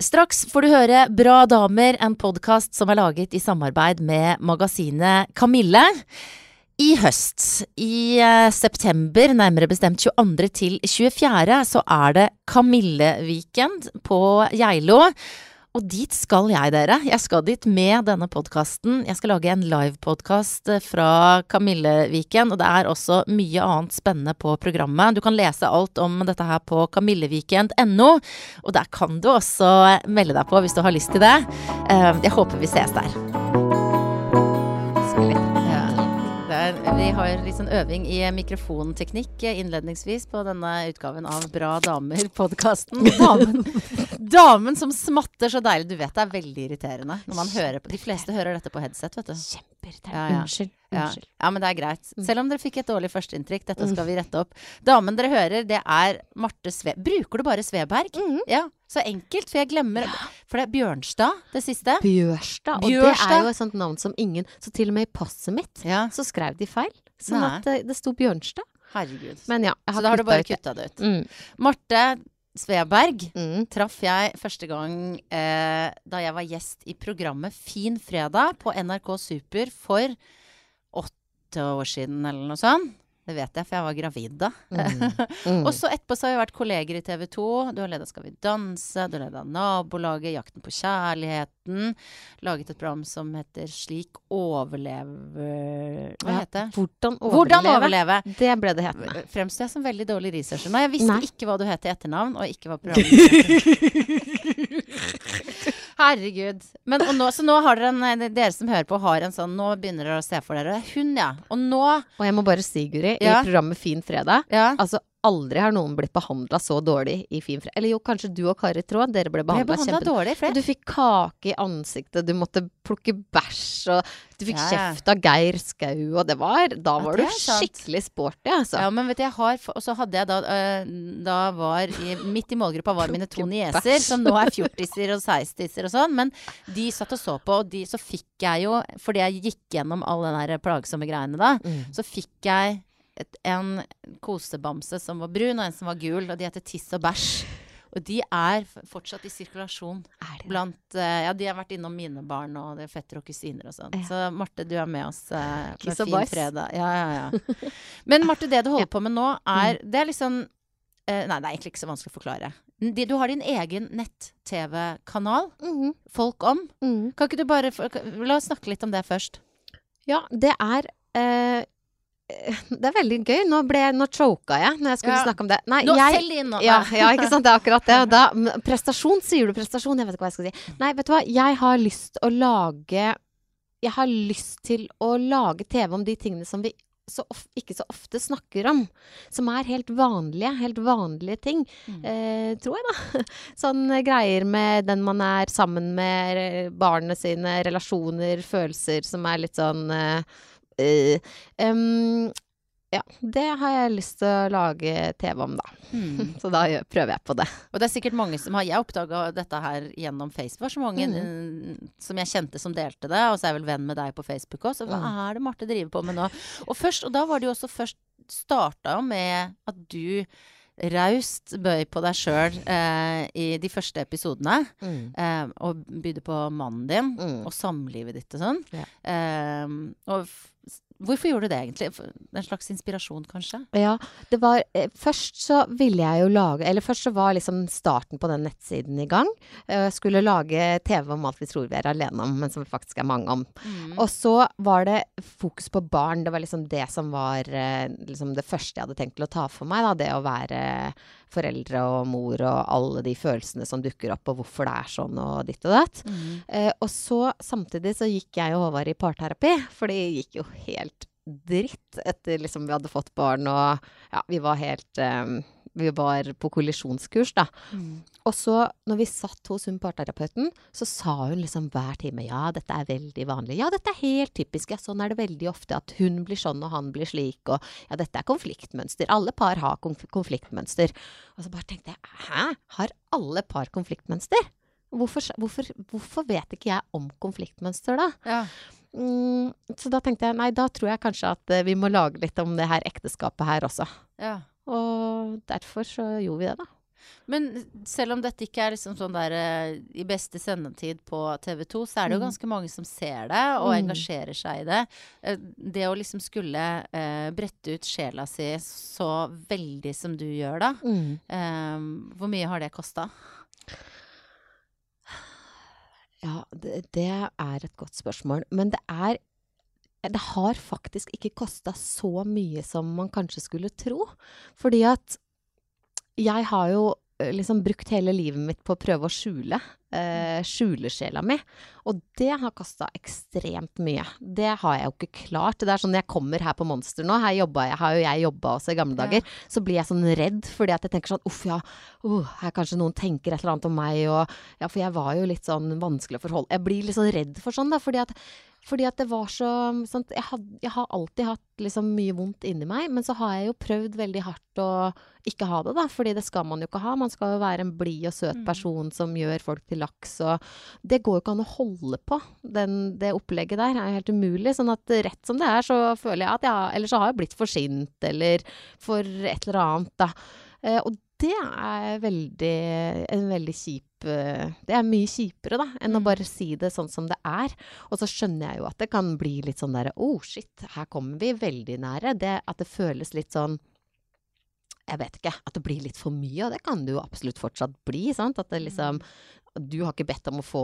Straks får du høre Bra damer, en podkast som er laget i samarbeid med magasinet Kamille. I høst, i eh, september, nærmere bestemt 22. til 24., så er det Kamille-weekend på Geilo. Og dit skal jeg, dere. Jeg skal dit med denne podkasten. Jeg skal lage en livepodkast fra Kamilleviken, og det er også mye annet spennende på programmet. Du kan lese alt om dette her på kamilleviken.no, og der kan du også melde deg på hvis du har lyst til det. Eh, jeg håper vi ses der. Der, vi har litt sånn øving i mikrofonteknikk innledningsvis på denne utgaven av Bra damer-podkasten. Damen, damen som smatter så deilig. Du vet det er veldig irriterende når man hører på De fleste hører dette på headset, vet du. Kjempeirriterende. Ja, ja. Unnskyld. Ja. Unnskyld. ja, men det er greit. Selv om dere fikk et dårlig førsteinntrykk. Dette skal vi rette opp. Damen dere hører, det er Marte Sve... Bruker du bare Sveberg? Mhm. Ja, så enkelt, for jeg glemmer For det er Bjørnstad, det siste. Bjørstad. Og det er jo et sånt navn som ingen Så til og med i passet mitt Ja, så skrev de feil. Sånn Nei. at det, det sto Bjørnstad. herregud. Men ja, jeg Så da har du bare kutta det ut. Mm. Marte Sveberg Mm. traff jeg første gang eh, da jeg var gjest i programmet Fin fredag på NRK Super for åtte år siden eller noe sånt. Det vet jeg, for jeg var gravid da. Mm. Og så etterpå så har vi vært kolleger i TV 2. Du har leda Skal vi danse, du har leda Nabolaget, Jakten på kjærligheten. Laget et program som heter Slik overlever Hva Ja, heter det? Hvordan overleve? Hvordan overleve. Det ble det hetende. Fremstår jeg som veldig dårlig researcher nå? Jeg visste Nei. ikke hva du het i etternavn, og ikke hva programmet Herregud. Men, og nå, så nå har dere en, dere som hører på, har en sånn Nå begynner dere å se for dere hun, ja. Og nå Og jeg må bare si, Guri, Ja. i programmet Fin fredag Ja. Altså, aldri har noen blitt behandla så dårlig i Fin fred. Eller jo, kanskje du og Kari Traa, dere ble behandla kjempedårlig. kjempe... dårlig. Du fikk kake i ansiktet, du måtte plukke bæsj, og du fikk Ja, kjeft av Geir Skau, og det var Da var ja, du skikkelig sporty, altså. Ja, men vet du, jeg har Og så hadde jeg da øh, Da var i, Midt i målgruppa var mine to nieser, som nå er fjortiser og sekstiser og sånn. Men de satt og så på, og de, så fikk jeg jo Fordi jeg gikk gjennom alle den der plagsomme greiene da, Mm. så fikk jeg et, en kosebamse som var brun, og en som var gul, og de heter Tiss og Bæsj. Og de er fortsatt i sirkulasjon blant uh, Ja, de har vært innom mine barn og det er fetter og kusiner og sånn. Ja. Så Marte, du er med oss uh, med Kiss og bæsj. fredag. Ja, ja, ja. Men Marte, det du holder på med nå, er Det er liksom uh, Nei, det er egentlig ikke så vanskelig å forklare. De, du har din egen nett-TV-kanal, Mhm, Folk om. mhm. Kan ikke du bare La oss snakke litt om det først. Ja, det er eh, Det er veldig gøy. Nå, ble, nå choka jeg når jeg skulle Ja. snakke om det. Nei, Nå, jeg, nå! Ja, ja, ikke sant. Det er akkurat det. Da, prestasjon, sier du prestasjon? Jeg vet ikke hva jeg skal si. Nei, vet du hva. Jeg har lyst å lage Jeg har lyst til å lage TV om de tingene som vi så of, ikke så ofte snakker om. Som er helt vanlige, helt vanlige ting. Mm. Eh, tror jeg, da. Sånn eh, greier med den man er sammen med, barnet barna sine, relasjoner, følelser som er litt sånn eh, em, ja, det har jeg lyst til å lage TV om, da. Mm. Så da prøver jeg på det. Og det er sikkert mange som har Jeg oppdaga dette her gjennom Facebook. Så mange Mm. eh, som jeg kjente som delte det, og så er jeg vel venn med deg på Facebook òg. Så hva Mm. er det Marte driver på med nå? Og først, og da var det jo også først starta jo med at du raust bøy på deg sjøl eh, i de første episodene. Eh, og bydde på mannen din Mm. og samlivet ditt og sånn. Ja. Eh, og hvorfor gjorde du det egentlig? En slags inspirasjon, kanskje? Ja, det var eh, Først så ville jeg jo lage Eller først så var liksom starten på den nettsiden i gang. Eh, Jeg skulle lage TV om alt vi tror vi er alene om, men som vi faktisk er mange om. Mm. Og så var det fokus på barn. Det var liksom det som var eh, liksom det første jeg hadde tenkt til å ta for meg. Da. Det å være foreldre og mor og alle de følelsene som dukker opp, og hvorfor det er sånn og ditt og datt. Mm. Eh, og så samtidig så gikk jeg og Håvard i parterapi, for det gikk jo helt dritt etter liksom vi hadde fått barn og ja, vi var helt eh, Vi var på kollisjonskurs, da. Mm. Og så, når vi satt hos hun parterapeuten, så sa hun liksom hver time ja, dette er veldig vanlig. Ja, dette er helt typisk. Ja, sånn er det veldig ofte. At hun blir sånn og han blir slik. Og ja, dette er konfliktmønster. Alle par har konf konfliktmønster. Og så bare tenkte jeg hæ, har alle par konfliktmønster? Hvorfor, hvorfor, hvorfor vet ikke jeg om konfliktmønster, da? Ja. Mm, så da tenkte jeg nei, da tror jeg kanskje at eh, vi må lage litt om det her ekteskapet her også. ja. Og derfor så gjorde vi det, da. Men selv om dette ikke er liksom sånn der eh, i beste sendetid på TV 2, så er det jo Mm. ganske mange som ser det og Mm. engasjerer seg i det. Eh, Det å liksom skulle eh, brette ut sjela si så veldig som du gjør, da. Mm. eh, hvor mye har det kosta? Ja, det, det er et godt spørsmål. Men det er Det har faktisk ikke kosta så mye som man kanskje skulle tro. Fordi at jeg har jo eh, liksom brukt hele livet mitt på å prøve å skjule. Eh, skjule sjela mi. Og det har kosta ekstremt mye. Det har jeg jo ikke klart. Det er sånn jeg kommer her på Monster nå, her jeg, har jo jeg jobba også i gamle Ja. dager, så blir jeg sånn redd fordi at jeg tenker sånn uff, ja, uh, her kanskje noen tenker et eller annet om meg, og ja, for jeg var jo litt sånn vanskelig å forholde Jeg blir litt sånn redd for sånn, da, fordi at, fordi at det var så sant, jeg, had, jeg har alltid hatt liksom mye vondt inni meg, men så har jeg jo prøvd veldig hardt å ikke ha det, da, fordi det skal man jo ikke ha. Man skal jo være en blid og søt Mm. person som gjør folk til laks, og det går jo ikke an å holde på. Den, det opplegget der er jo helt umulig. Sånn at rett som det er, så føler jeg at jeg eller så har jeg blitt for sint, eller for et eller annet, da. Eh, og det er veldig, en veldig kjip eh, Det er mye kjipere, da, enn å Mm. bare si det sånn som det er. Og så skjønner jeg jo at det kan bli litt sånn derre Oh, shit, her kommer vi veldig nære. Det, at det føles litt sånn jeg vet ikke, at det blir litt for mye, og det kan det jo absolutt fortsatt bli. sant? At det liksom Du har ikke bedt om å få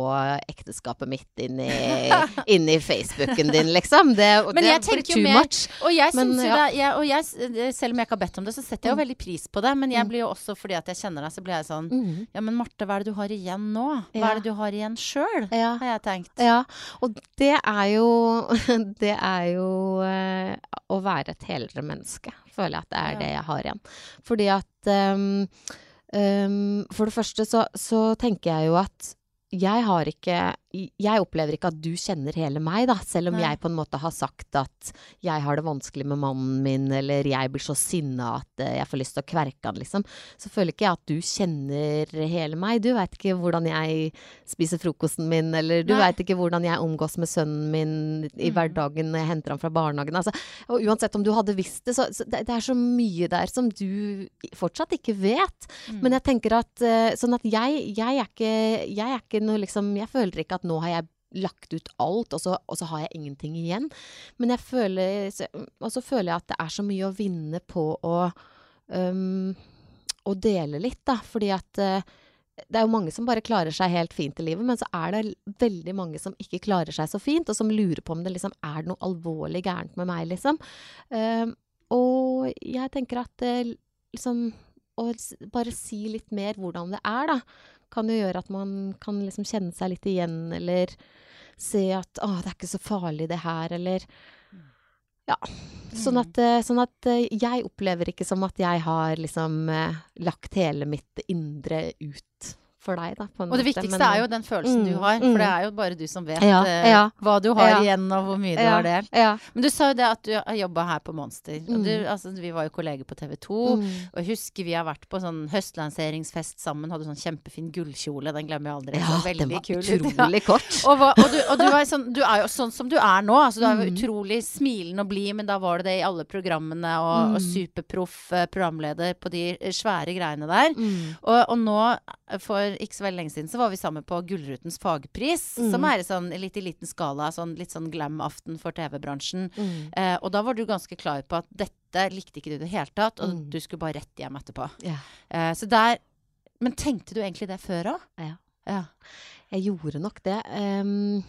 ekteskapet mitt inn i, inn i Facebooken din, liksom. Det, Men det jeg blir tenker jo too mer- much. Og jeg Men, synes jo ja. det, jeg, og jeg, selv om jeg ikke har bedt om det, så setter jeg jo Mm. veldig pris på det. Men jeg Mm. blir jo også, fordi at jeg kjenner deg, så blir jeg sånn Mhm. Ja, men Marte, hva er det du har igjen nå? Hva er det du har igjen sjøl? Ja. Har jeg tenkt. Ja, og det er jo Det er jo øh, å være et helere menneske, føler jeg at det er det jeg har igjen. Fordi at ehm, ehm, For det første så, så tenker jeg jo at jeg har ikke Jeg opplever ikke at du kjenner hele meg, da. Selv om Nei. jeg på en måte har sagt at jeg har det vanskelig med mannen min, eller jeg blir så sinna at eh, jeg får lyst til å kverke han, liksom. Så føler ikke jeg at du kjenner hele meg. Du veit ikke hvordan jeg spiser frokosten min, eller du veit ikke hvordan jeg omgås med sønnen min i Mm. hverdagen når jeg henter ham fra barnehagen. Altså, og uansett om du hadde visst det, så, så det, det er så mye der som du fortsatt ikke vet. Mm. Men jeg tenker at eh, sånn at jeg, jeg er ikke Jeg er ikke noe liksom Jeg føler ikke at nå har jeg lagt ut alt, og så, og så har jeg ingenting igjen. Men jeg føler Og så føler jeg at det er så mye å vinne på å um, å dele litt, da. Fordi at uh, det er jo mange som bare klarer seg helt fint i livet, men så er det veldig mange som ikke klarer seg så fint, og som lurer på om det liksom er noe alvorlig gærent med meg, liksom. Um, og jeg tenker at det liksom Å bare si litt mer hvordan det er, da, kan jo gjøre at man kan liksom kjenne seg litt igjen, eller se at 'Å, det er ikke så farlig, det her', eller Ja. Sånn Mm. at, eh, sånn at eh, jeg opplever ikke som at jeg har liksom eh, lagt hele mitt indre ut for deg, da, Og det måte. viktigste men- er jo den følelsen du Mm, har, mm. for det er jo bare du som vet Ja, eh, ja. hva du har Ja. igjen, og hvor mye du har delt. Ja. Men du sa jo det at du har jobba her på Monster. Og du, Mm. altså, vi var jo kolleger på TV 2. Mm. Og jeg husker vi har vært på sånn høstlanseringsfest sammen. Hadde sånn kjempefin gullkjole. Den glemmer jeg aldri. Ja, veldig den var kul utrolig kort. Og, hva, og, du, og du, sånn, du er jo sånn som du er nå. Altså, du er jo Mm. utrolig smilende og blid, men da var det det i alle programmene. Og, og Mm. superproff eh, programleder på de svære greiene der. Mm. Og, og nå, for ikke så veldig lenge siden, så var vi sammen på Gullrutens fagpris. Mm. Som er sånn litt i liten skala, sånn, litt sånn glam-aften for TV-bransjen. Mm. Eh, og da var du ganske klar på at dette likte ikke du i det hele tatt, og Mm. du skulle bare rett hjem etterpå. Ja. Eh, så der Men tenkte du egentlig det før òg? Ja. ja. Jeg gjorde nok det. Um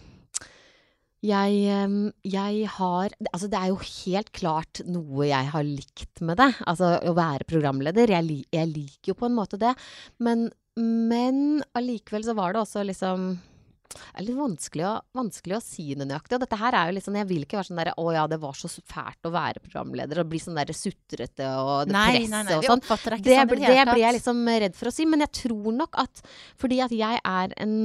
jeg, ehm, jeg har Altså, det er jo helt klart noe jeg har likt med det. Altså, å være programleder. Jeg, jeg liker jo på en måte det. Men, men allikevel så var det også liksom det er litt vanskelig å, vanskelig å si det nøyaktig. Og dette her er jo litt sånn Jeg vil ikke være sånn derre Å ja, det var så fælt å være programleder. Og bli sånn derre sutrete og det Nei, presset nei, nei, og sånn. Det, sånn det det blir jeg liksom redd for å si, men jeg tror nok at fordi at jeg er en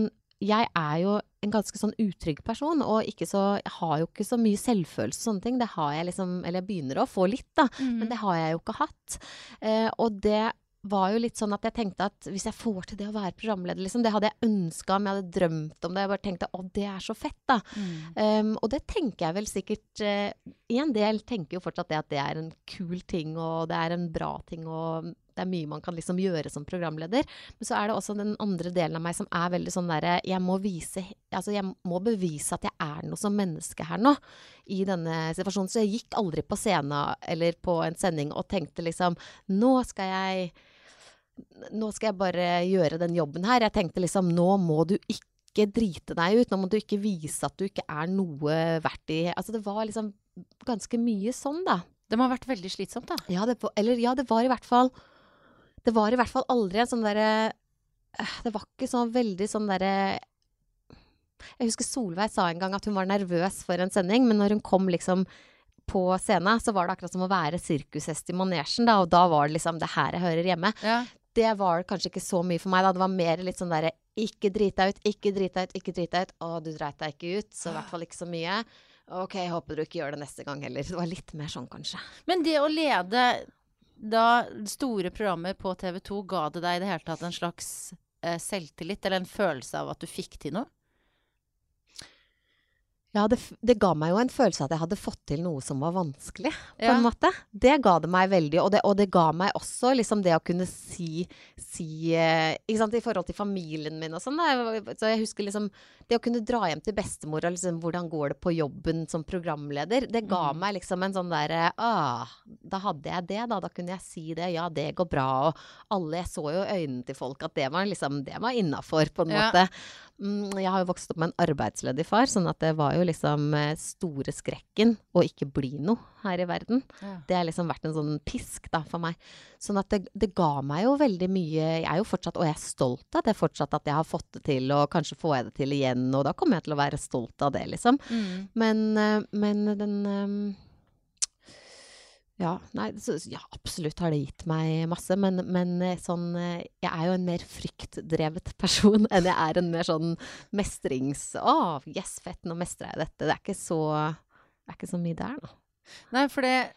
Jeg er jo en ganske sånn utrygg person, og ikke så, jeg har jo ikke så mye selvfølelse og sånne ting. Det har jeg liksom Eller jeg begynner å få litt, da. Mm. Men det har jeg jo ikke hatt. Eh, og det var jo litt sånn at jeg tenkte at hvis jeg får til det å være programleder, liksom, det hadde jeg ønska om, jeg hadde drømt om det. Jeg bare tenkte å, det er så fett, da. Mm. Um, og det tenker jeg vel sikkert uh, En del tenker jo fortsatt det at det er en kul ting, og det er en bra ting, og det er mye man kan liksom gjøre som programleder. Men så er det også den andre delen av meg som er veldig sånn derre Jeg må vise Altså, jeg må bevise at jeg er noe som menneske her nå. I denne situasjonen. Så jeg gikk aldri på scenen eller på en sending og tenkte liksom Nå skal jeg Nå skal jeg bare gjøre den jobben her. Jeg tenkte liksom Nå må du ikke drite deg ut. Nå må du ikke vise at du ikke er noe verdt i Altså, det var liksom ganske mye sånn, da. Det må ha vært veldig slitsomt, da. Ja, det, eller ja, det var i hvert fall Det var i hvert fall aldri en sånn derre eh, Det var ikke sånn veldig sånn derre Jeg husker Solveig sa en gang at hun var nervøs for en sending, men når hun kom liksom på scenen, så var det akkurat som å være sirkushest i manesjen, da, og da var det liksom det her jeg hører hjemme. Ja. Det var kanskje ikke så mye for meg, da. Det var mer litt sånn derre ikke drit deg ut, ikke drit deg ut, ikke drit deg ut. Å, du dreit deg ikke ut, så i hvert fall ikke så mye. Ok, jeg håper du ikke gjør det neste gang heller. Det var litt mer sånn, kanskje. Men det å lede da store programmer på TV 2, ga det deg i det hele tatt en slags eh, selvtillit, eller en følelse av at du fikk til noe? Ja, det, det ga meg jo en følelse av at jeg hadde fått til noe som var vanskelig, på Ja. en måte. Det ga det meg veldig, og det, og det ga meg også liksom det å kunne si, si eh, sant, i forhold til familien min og sånn. Så jeg husker liksom Det å kunne dra hjem til bestemor og liksom Hvordan går det på jobben som programleder? Det ga Mm. meg liksom en sånn derre Ah, da hadde jeg det, da. Da kunne jeg si det. Ja, det går bra. Og alle Jeg så jo øynene til folk at det var liksom Det var innafor, på en måte. Jeg har jo vokst opp med en arbeidsledig far, sånn at det var jo liksom eh, store skrekken å ikke bli noe her i verden. Ja. Det har liksom vært en sånn pisk da for meg. Sånn at det, det ga meg jo veldig mye Jeg er jo fortsatt, og jeg er stolt av det fortsatt, at jeg har fått det til, og kanskje får jeg det til igjen, og da kommer jeg til å være stolt av det, liksom. Mm. Men, eh, men den eh, ja, nei, så, ja, absolutt har det gitt meg masse, men, men eh, sånn eh, Jeg er jo en mer fryktdrevet person enn jeg er en mer sånn mestrings... Å, yes, fett, nå mestrer jeg dette. Det er ikke så, det er ikke så mye der, da. Nei, for det,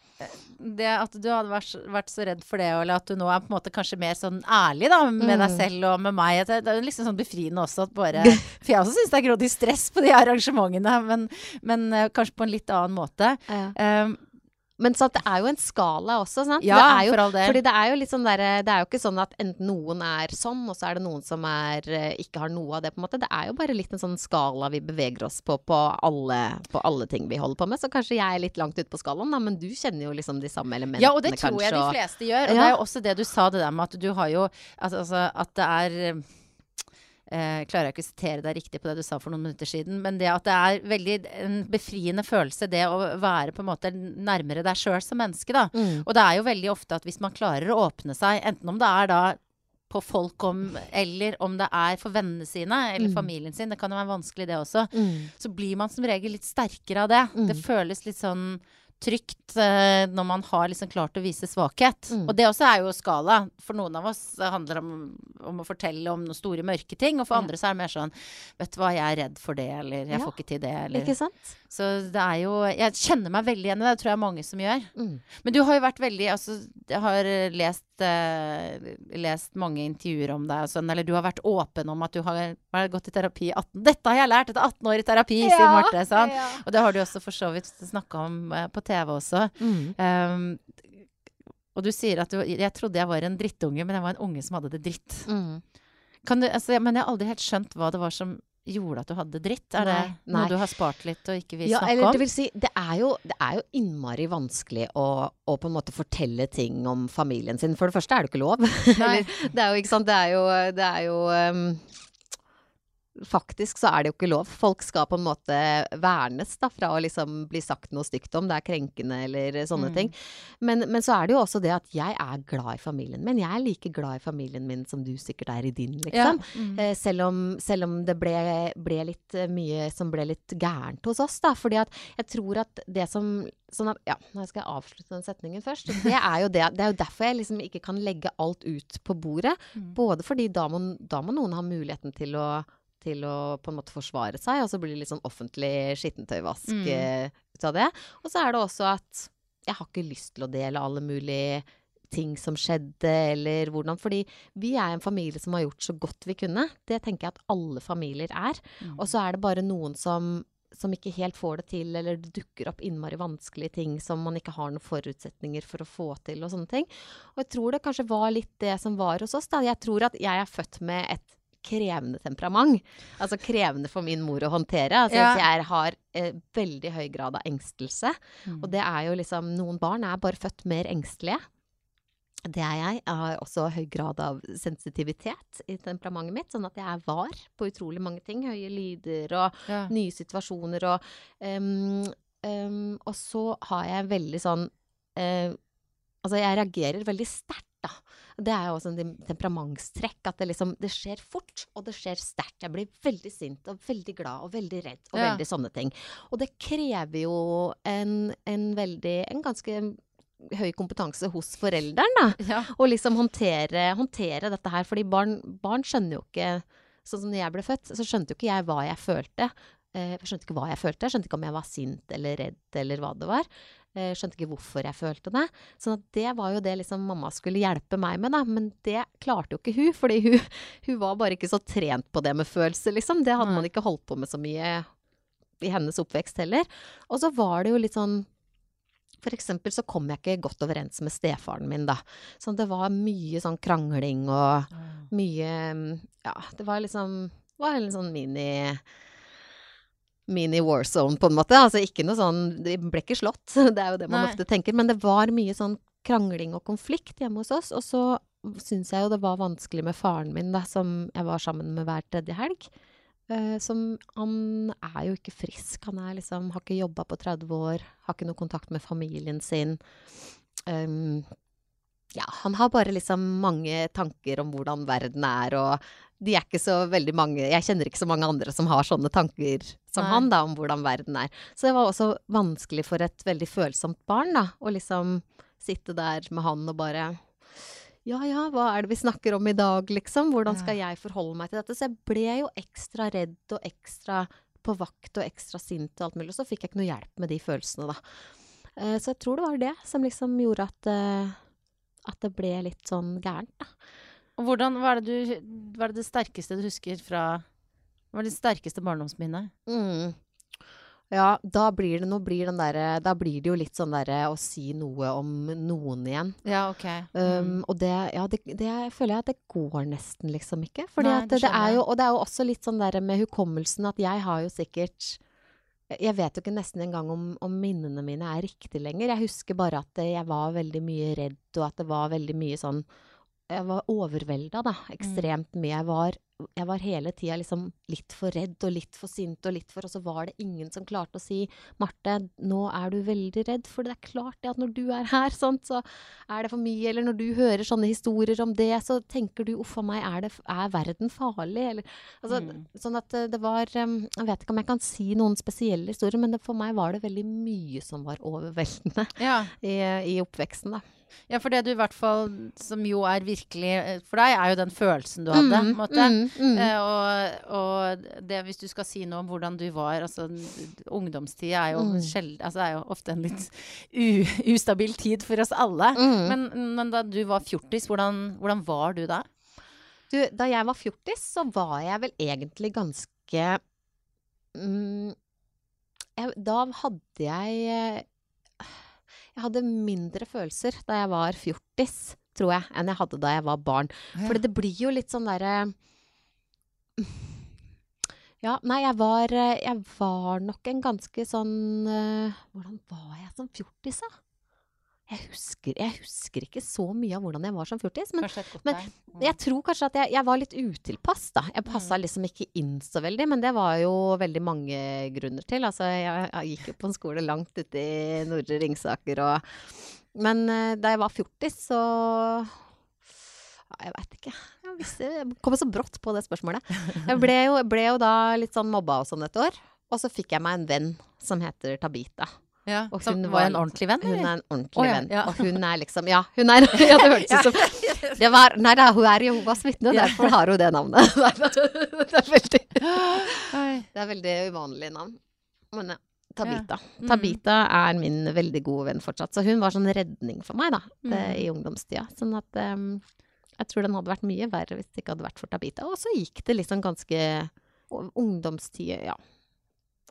det at du hadde vært, vært så redd for det, eller at du nå er på en måte kanskje mer sånn ærlig da, med deg Mm. selv og med meg, at det, er jo liksom sånn befriende også at bare For jeg også syns det er grådig stress på de arrangementene, men, men eh, kanskje på en litt annen måte. Ja. Um, Men sant, det er jo en skala også, sant? ja, det jo, for all del. Fordi det er jo litt sånn der, Det er jo ikke sånn at enten noen er sånn, og så er det noen som er, eh, ikke har noe av det, på en måte. Det er jo bare litt en sånn skala vi beveger oss på på alle, på alle ting vi holder på med. Så kanskje jeg er litt langt ute på skalaen, da, men du kjenner jo liksom de samme elementene, Ja, og det tror jeg de fleste gjør. Og det er jo også det du sa, det der med at du har jo Altså, altså at det er eh, klarer jeg ikke å sitere deg riktig på det du sa for noen minutter siden, men det at det er veldig en befriende følelse, det å være på en måte nærmere deg sjøl som menneske, da. Mm. Og det er jo veldig ofte at hvis man klarer å åpne seg, enten om det er da på folk om, eller om det er for vennene sine eller Mm. familien sin, det kan jo være vanskelig det også, Mm. så blir man som regel litt sterkere av det. Mm. Det føles litt sånn trygt eh, når man har liksom klart å vise svakhet. Mm. Og det også er jo skala. For noen av oss det handler om, om å fortelle om noen store mørke ting, og for Ja. andre så er det mer sånn Vet du hva, jeg er redd for det, eller jeg Ja. får ikke til det, eller Ikke sant? Så det er jo Jeg kjenner meg veldig igjen i det, det tror jeg er mange som gjør. Mm. Men du har jo vært veldig Altså, jeg har eh, lest, eh, lest mange intervjuer om deg sånn, eller du har vært åpen om at du har, har gått i terapi i 18 Dette har jeg lært etter 18 år i terapi, sier Marte. Sånn. Ja. Og det har du også for så vidt snakka om eh, på TV også. Mm. Um, og du sier at du Jeg trodde jeg var en drittunge, men jeg var en unge som hadde det dritt. Mm. Kan du, altså, men jeg har aldri helt skjønt hva det var som gjorde at du hadde dritt. Er det Nei, nei. noe du har spart litt og ikke vil Ja, snakke eller om? det vil si, det er jo, det er jo innmari vanskelig å, å på en måte fortelle ting om familien sin. For det første er det ikke lov. Nei. Det er jo, ikke sant, det er jo, det er jo um, Faktisk så er det jo ikke lov. Folk skal på en måte vernes da, fra å liksom bli sagt noe stygt om. Det er krenkende eller sånne Mm. ting. Men, men så er det jo også det at jeg er glad i familien min. Jeg er like glad i familien min som du sikkert er i din, Ja. liksom. Mm. Eh, selv, om, selv om det ble, ble litt eh, mye som ble litt gærent hos oss, da. Fordi at jeg tror at det som Sånn at, ja, nå skal jeg avslutte den setningen først. Det er jo, det, det er jo derfor jeg liksom ikke kan legge alt ut på bordet. Mm. Både fordi da må, da må noen ha muligheten til å, til å på en måte forsvare seg, og så blir det litt sånn offentlig skittentøyvask Mm. eh, ut av det. Og så er det også at jeg har ikke lyst til å dele alle mulige ting som skjedde, eller hvordan. Fordi vi er en familie som har gjort så godt vi kunne. Det tenker jeg at alle familier er. Mm. Og så er det bare noen som som ikke helt får det til, eller det dukker opp innmari vanskelige ting som man ikke har noen forutsetninger for å få til, og sånne ting. Og jeg tror det kanskje var litt det som var hos oss. da. Jeg tror at jeg er født med et krevende temperament. Altså krevende for min mor å håndtere. Altså Ja. jeg har eh, veldig høy grad av engstelse. Mm. Og det er jo liksom Noen barn er bare født mer engstelige. Det er jeg. Jeg har også høy grad av sensitivitet i temperamentet mitt, sånn at jeg var på utrolig mange ting. Høye lyder og Ja. nye situasjoner og um, um, Og så har jeg veldig sånn uh, Altså, jeg reagerer veldig sterkt. Det er jo også en temperamentstrekk. At det liksom Det skjer fort, og det skjer sterkt. Jeg blir veldig sint og veldig glad og veldig redd og Ja. veldig sånne ting. Og det krever jo en, en veldig En ganske høy kompetanse hos forelderen, da Ja. å liksom håndtere, håndtere dette her. Fordi barn, barn skjønner jo ikke Sånn som når jeg ble født, så skjønte jo ikke jeg hva jeg følte. Eh, Jeg skjønte ikke hva jeg følte. Jeg skjønte ikke om jeg var sint eller redd eller hva det var. Eh, skjønte ikke hvorfor jeg følte det. Sånn det var jo det liksom mamma skulle hjelpe meg med, da. Men det klarte jo ikke hun, fordi hun, hun var bare ikke så trent på det med følelser, liksom. Det hadde man ikke holdt på med så mye i hennes oppvekst heller. Og så var det jo litt sånn for eksempel så kom jeg ikke godt overens med stefaren min, da. Så det var mye sånn krangling og mye mm, Ja, det var liksom Det var en sånn mini Mini war zone, på en måte. Altså ikke noe sånn De ble ikke slått, det er jo det man Nei. ofte tenker. Men det var mye sånn krangling og konflikt hjemme hos oss. Og så syns jeg jo det var vanskelig med faren min, da, som jeg var sammen med hver tredje helg. Uh, som Han er jo ikke frisk. Han er liksom, har ikke jobba på 30 år, har ikke noe kontakt med familien sin. Um, ja, han har bare liksom mange tanker om hvordan verden er, og de er ikke så veldig mange Jeg kjenner ikke så mange andre som har sånne tanker som Nei. han, da, om hvordan verden er. Så det var også vanskelig for et veldig følsomt barn, da, å liksom sitte der med han og bare ja ja, hva er det vi snakker om i dag, liksom? Hvordan skal jeg forholde meg til dette? Så jeg ble jo ekstra redd og ekstra på vakt og ekstra sint og alt mulig. Og så fikk jeg ikke noe hjelp med de følelsene, da. Eh, Så jeg tror det var det som liksom gjorde at, eh, at det ble litt sånn gærent, da. Hvordan, hva er det du Hva er det, sterkeste du husker fra Hva er det sterkeste barndomsminnet? Mm. Ja, da blir det, blir den derre Da blir det jo litt sånn derre å si noe om noen igjen. Ja, ok. Um, og det, ja, det, det føler jeg at det går nesten liksom ikke. Fordi Nei, at det det, er jo, og det er jo også litt sånn der med hukommelsen at jeg har jo sikkert Jeg vet jo ikke nesten engang om, om minnene mine er riktige lenger. Jeg husker bare at jeg var veldig mye redd, og at det var veldig mye sånn Jeg var overvelda, da. Ekstremt mye. Jeg var, jeg var hele tida liksom litt for redd og litt for sint og litt for Og så var det ingen som klarte å si Marte, nå er du veldig redd, for det er klart det at når du er her, sånt, så er det for mye. Eller når du hører sånne historier om det, så tenker du uff a meg, er, det, er verden farlig? Eller altså, Mm. Sånn at eh, det var um, Jeg vet ikke om jeg kan si noen spesielle historier, men det, for meg var det veldig mye som var overveldende Ja. i, i oppveksten, da. Ja, for det du i hvert fall Som jo er virkelig eh, For deg er jo den følelsen du hadde, måte. mm, mm. Eh, og, og det, hvis du skal si noe om hvordan du var altså, Ungdomstid er jo, Mm. sjeld, altså, er jo ofte en litt u, ustabil tid for oss alle. Mm. Men, men da du var fjortis, hvordan, hvordan var du da? Du, da jeg var fjortis, så var jeg vel egentlig ganske mm, jeg, Da hadde jeg eh, Jeg hadde mindre følelser da jeg var fjortis, tror jeg, enn jeg hadde da jeg var barn. For det blir jo litt sånn derre Ja, nei, jeg var, eh, jeg var nok en ganske sånn eh, Hvordan var jeg som fjortis, da? Jeg husker, jeg husker ikke så mye av hvordan jeg var som fjortis. Men men. Mm. jeg tror kanskje at jeg, jeg var litt utilpass, da. Jeg passa liksom ikke inn så veldig, men det var jo veldig mange grunner til. Altså, jeg, jeg gikk jo på en skole langt ute i Nordre Ringsaker og Men eh, da jeg var fjortis, så Jeg veit ikke. Jeg, visste, jeg kom så brått på det spørsmålet. Jeg ble jo, ble jo da litt sånn mobba og sånn et år. Og så fikk jeg meg en venn som heter Tabita. Ja, og hun var en ordentlig venn, Hun er en ordentlig oh, ja, venn. ja. Og hun er liksom Ja, hun er Ja, det hørtes ut som det var, Nei da, hun er Jehovas vitne, derfor har hun det navnet. Det, er veldig, det er veldig uvanlig navn. Men ja, Tabita. Mm. Tabita er min veldig gode venn fortsatt. Så hun var sånn redning for meg da, det, Mm. i ungdomstida. Sånn at um, jeg tror den hadde vært mye verre hvis det ikke hadde vært for Tabita. Og så gikk det liksom ganske Ungdomstida, ja.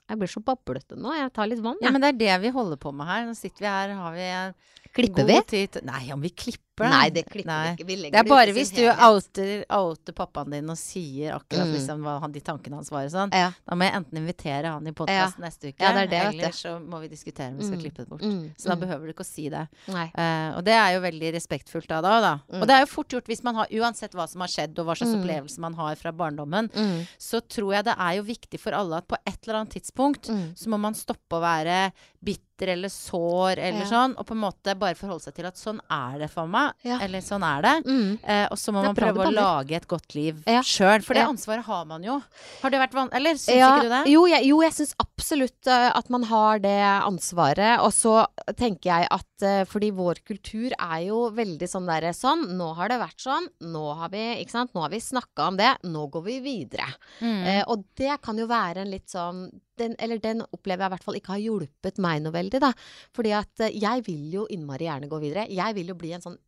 Jeg blir så bablete nå. Jeg tar litt vann, Ja, men det er det vi holder på med her. Nå sitter vi her, har vi en Klipper god vi? tid Nei, om vi klipper Nei, det klipper Nei. vi ikke. Vi Det er bare hvis du outer, outer pappaen din og sier akkurat Mm. liksom hva han, de tankene hans var og sånn. Ja. Da må jeg enten invitere han i podkast neste uke, Ja, det det, eller så må vi diskutere om vi skal Mm. klippe det bort. Mm, Så da mm. behøver du ikke å si det. Eh, og det er jo veldig respektfullt av deg, da. Mm. Og det er jo fort gjort hvis man har Uansett hva som har skjedd, og hva slags Mm. opplevelse man har fra barndommen, Mm. så tror jeg det er jo viktig for alle at på et eller annet tidspunkt så må man stoppe å være bitter eller sår eller Ja. sånn, og på en måte bare forholde seg til at sånn er det for meg. Ja. Eller sånn er det. Mm. Eh, og så må man prøve å lage et godt liv Ja. sjøl. For det Ja. ansvaret har man jo. Har det vært van... Eller syns ikke du det? Jo, jeg, jo, jeg syns absolutt uh, at man har det ansvaret. Og så tenker jeg at uh, fordi vår kultur er jo veldig sånn derre sånn, nå har det vært sånn, nå har vi, ikke sant, nå har vi snakka om det, nå går vi videre. Mm. Uh, og det kan jo være en litt sånn den, Eller den opplever jeg i hvert fall ikke har hjulpet meg noe veldig, da. Fordi at eh, jeg vil jo innmari gjerne gå videre. Jeg vil jo bli en sånn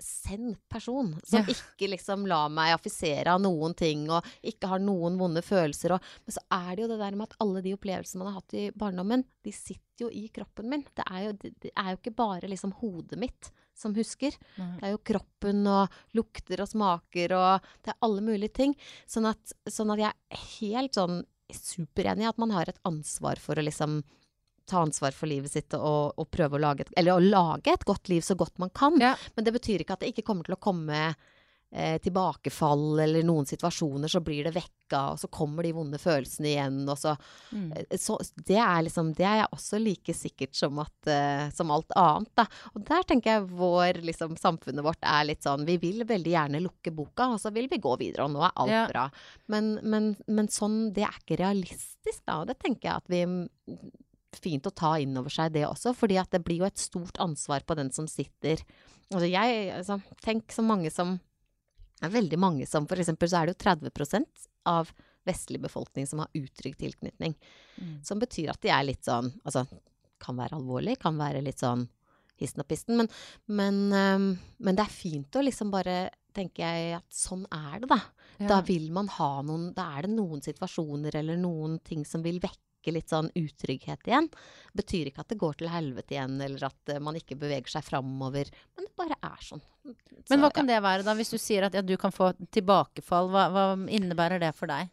send person som Ja. ikke liksom lar meg affisere av noen ting og ikke har noen vonde følelser. Og, men så er det jo det der med at alle de opplevelsene man har hatt i barndommen, de sitter jo i kroppen min. Det er jo, det, det er jo ikke bare liksom hodet mitt som husker. Nei. Det er jo kroppen og lukter og smaker og det er alle mulige ting. Sånn at, sånn at jeg er helt sånn superenig i at man har et ansvar for å liksom ta ansvar for livet sitt og, og prøve å lage et, eller å lage et godt liv så godt man kan. Ja. Men det betyr ikke at det ikke kommer til å komme eh, tilbakefall eller noen situasjoner, så blir det vekka, og så kommer de vonde følelsene igjen, og så Mm. Eh, så det er liksom Det er jeg også like sikkert som, at, eh, som alt annet, da. Og der tenker jeg vår liksom Samfunnet vårt er litt sånn Vi vil veldig gjerne lukke boka, og så vil vi gå videre, og nå er alt Ja. bra. Men, men, men sånn Det er ikke realistisk, da. Og det tenker jeg at vi Fint å ta inn over seg det også, fordi at det blir jo et stort ansvar på den som sitter Altså jeg altså, Tenk så mange som det er veldig mange som For eksempel så er det jo 30% av vestlig befolkning som har utrygg tilknytning. Mm. Som betyr at de er litt sånn Altså, kan være alvorlig, kan være litt sånn histen og pisten. Men, men, um, men det er fint å liksom bare tenker jeg at sånn er det, da. Da vil man ha noen Da er det noen situasjoner eller noen ting som vil vekke litt sånn utrygghet igjen. Betyr ikke at det går til helvete igjen, eller at eh, man ikke beveger seg framover. Men det bare er sånn. Men hva kan det være, da? Hvis du sier at ja, du kan få tilbakefall, hva, hva innebærer det for deg?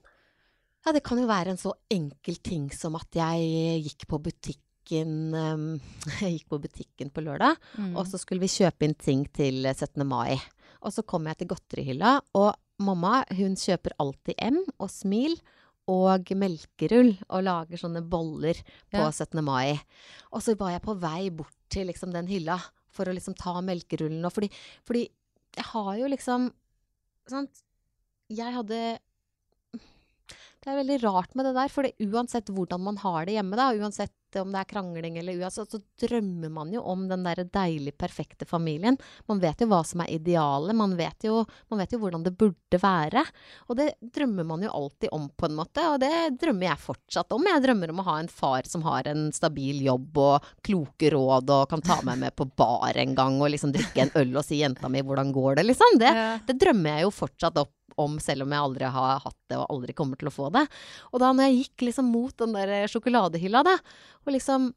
Ja, det kan jo være en så enkel ting som at jeg gikk på butikken Jeg gikk på butikken på lørdag, Mm. og så skulle vi kjøpe inn ting til 17. mai. Og så kom jeg til godterihylla, og mamma hun kjøper alltid M og Smil og melkerull og lager sånne boller på Ja. 17. mai. Og så var jeg på vei bort til liksom den hylla for å liksom ta melkerullen og fordi, fordi jeg har jo liksom Sant? Jeg hadde det er veldig rart med det der, for uansett hvordan man har det hjemme, da, uansett om det er krangling eller uansett, så drømmer man jo om den der deilig perfekte familien. Man vet jo hva som er idealet, man man vet jo hvordan det burde være. Og det drømmer man jo alltid om, på en måte, og det drømmer jeg fortsatt om. Jeg drømmer om å ha en far som har en stabil jobb og kloke råd og kan ta meg med på bar en gang og liksom drikke en øl og si 'jenta mi, hvordan går det', liksom. Det, det drømmer jeg jo fortsatt opp om, selv om jeg aldri har hatt det og aldri kommer til å få det. Og da når jeg gikk liksom mot den der sjokoladehylla, da, og liksom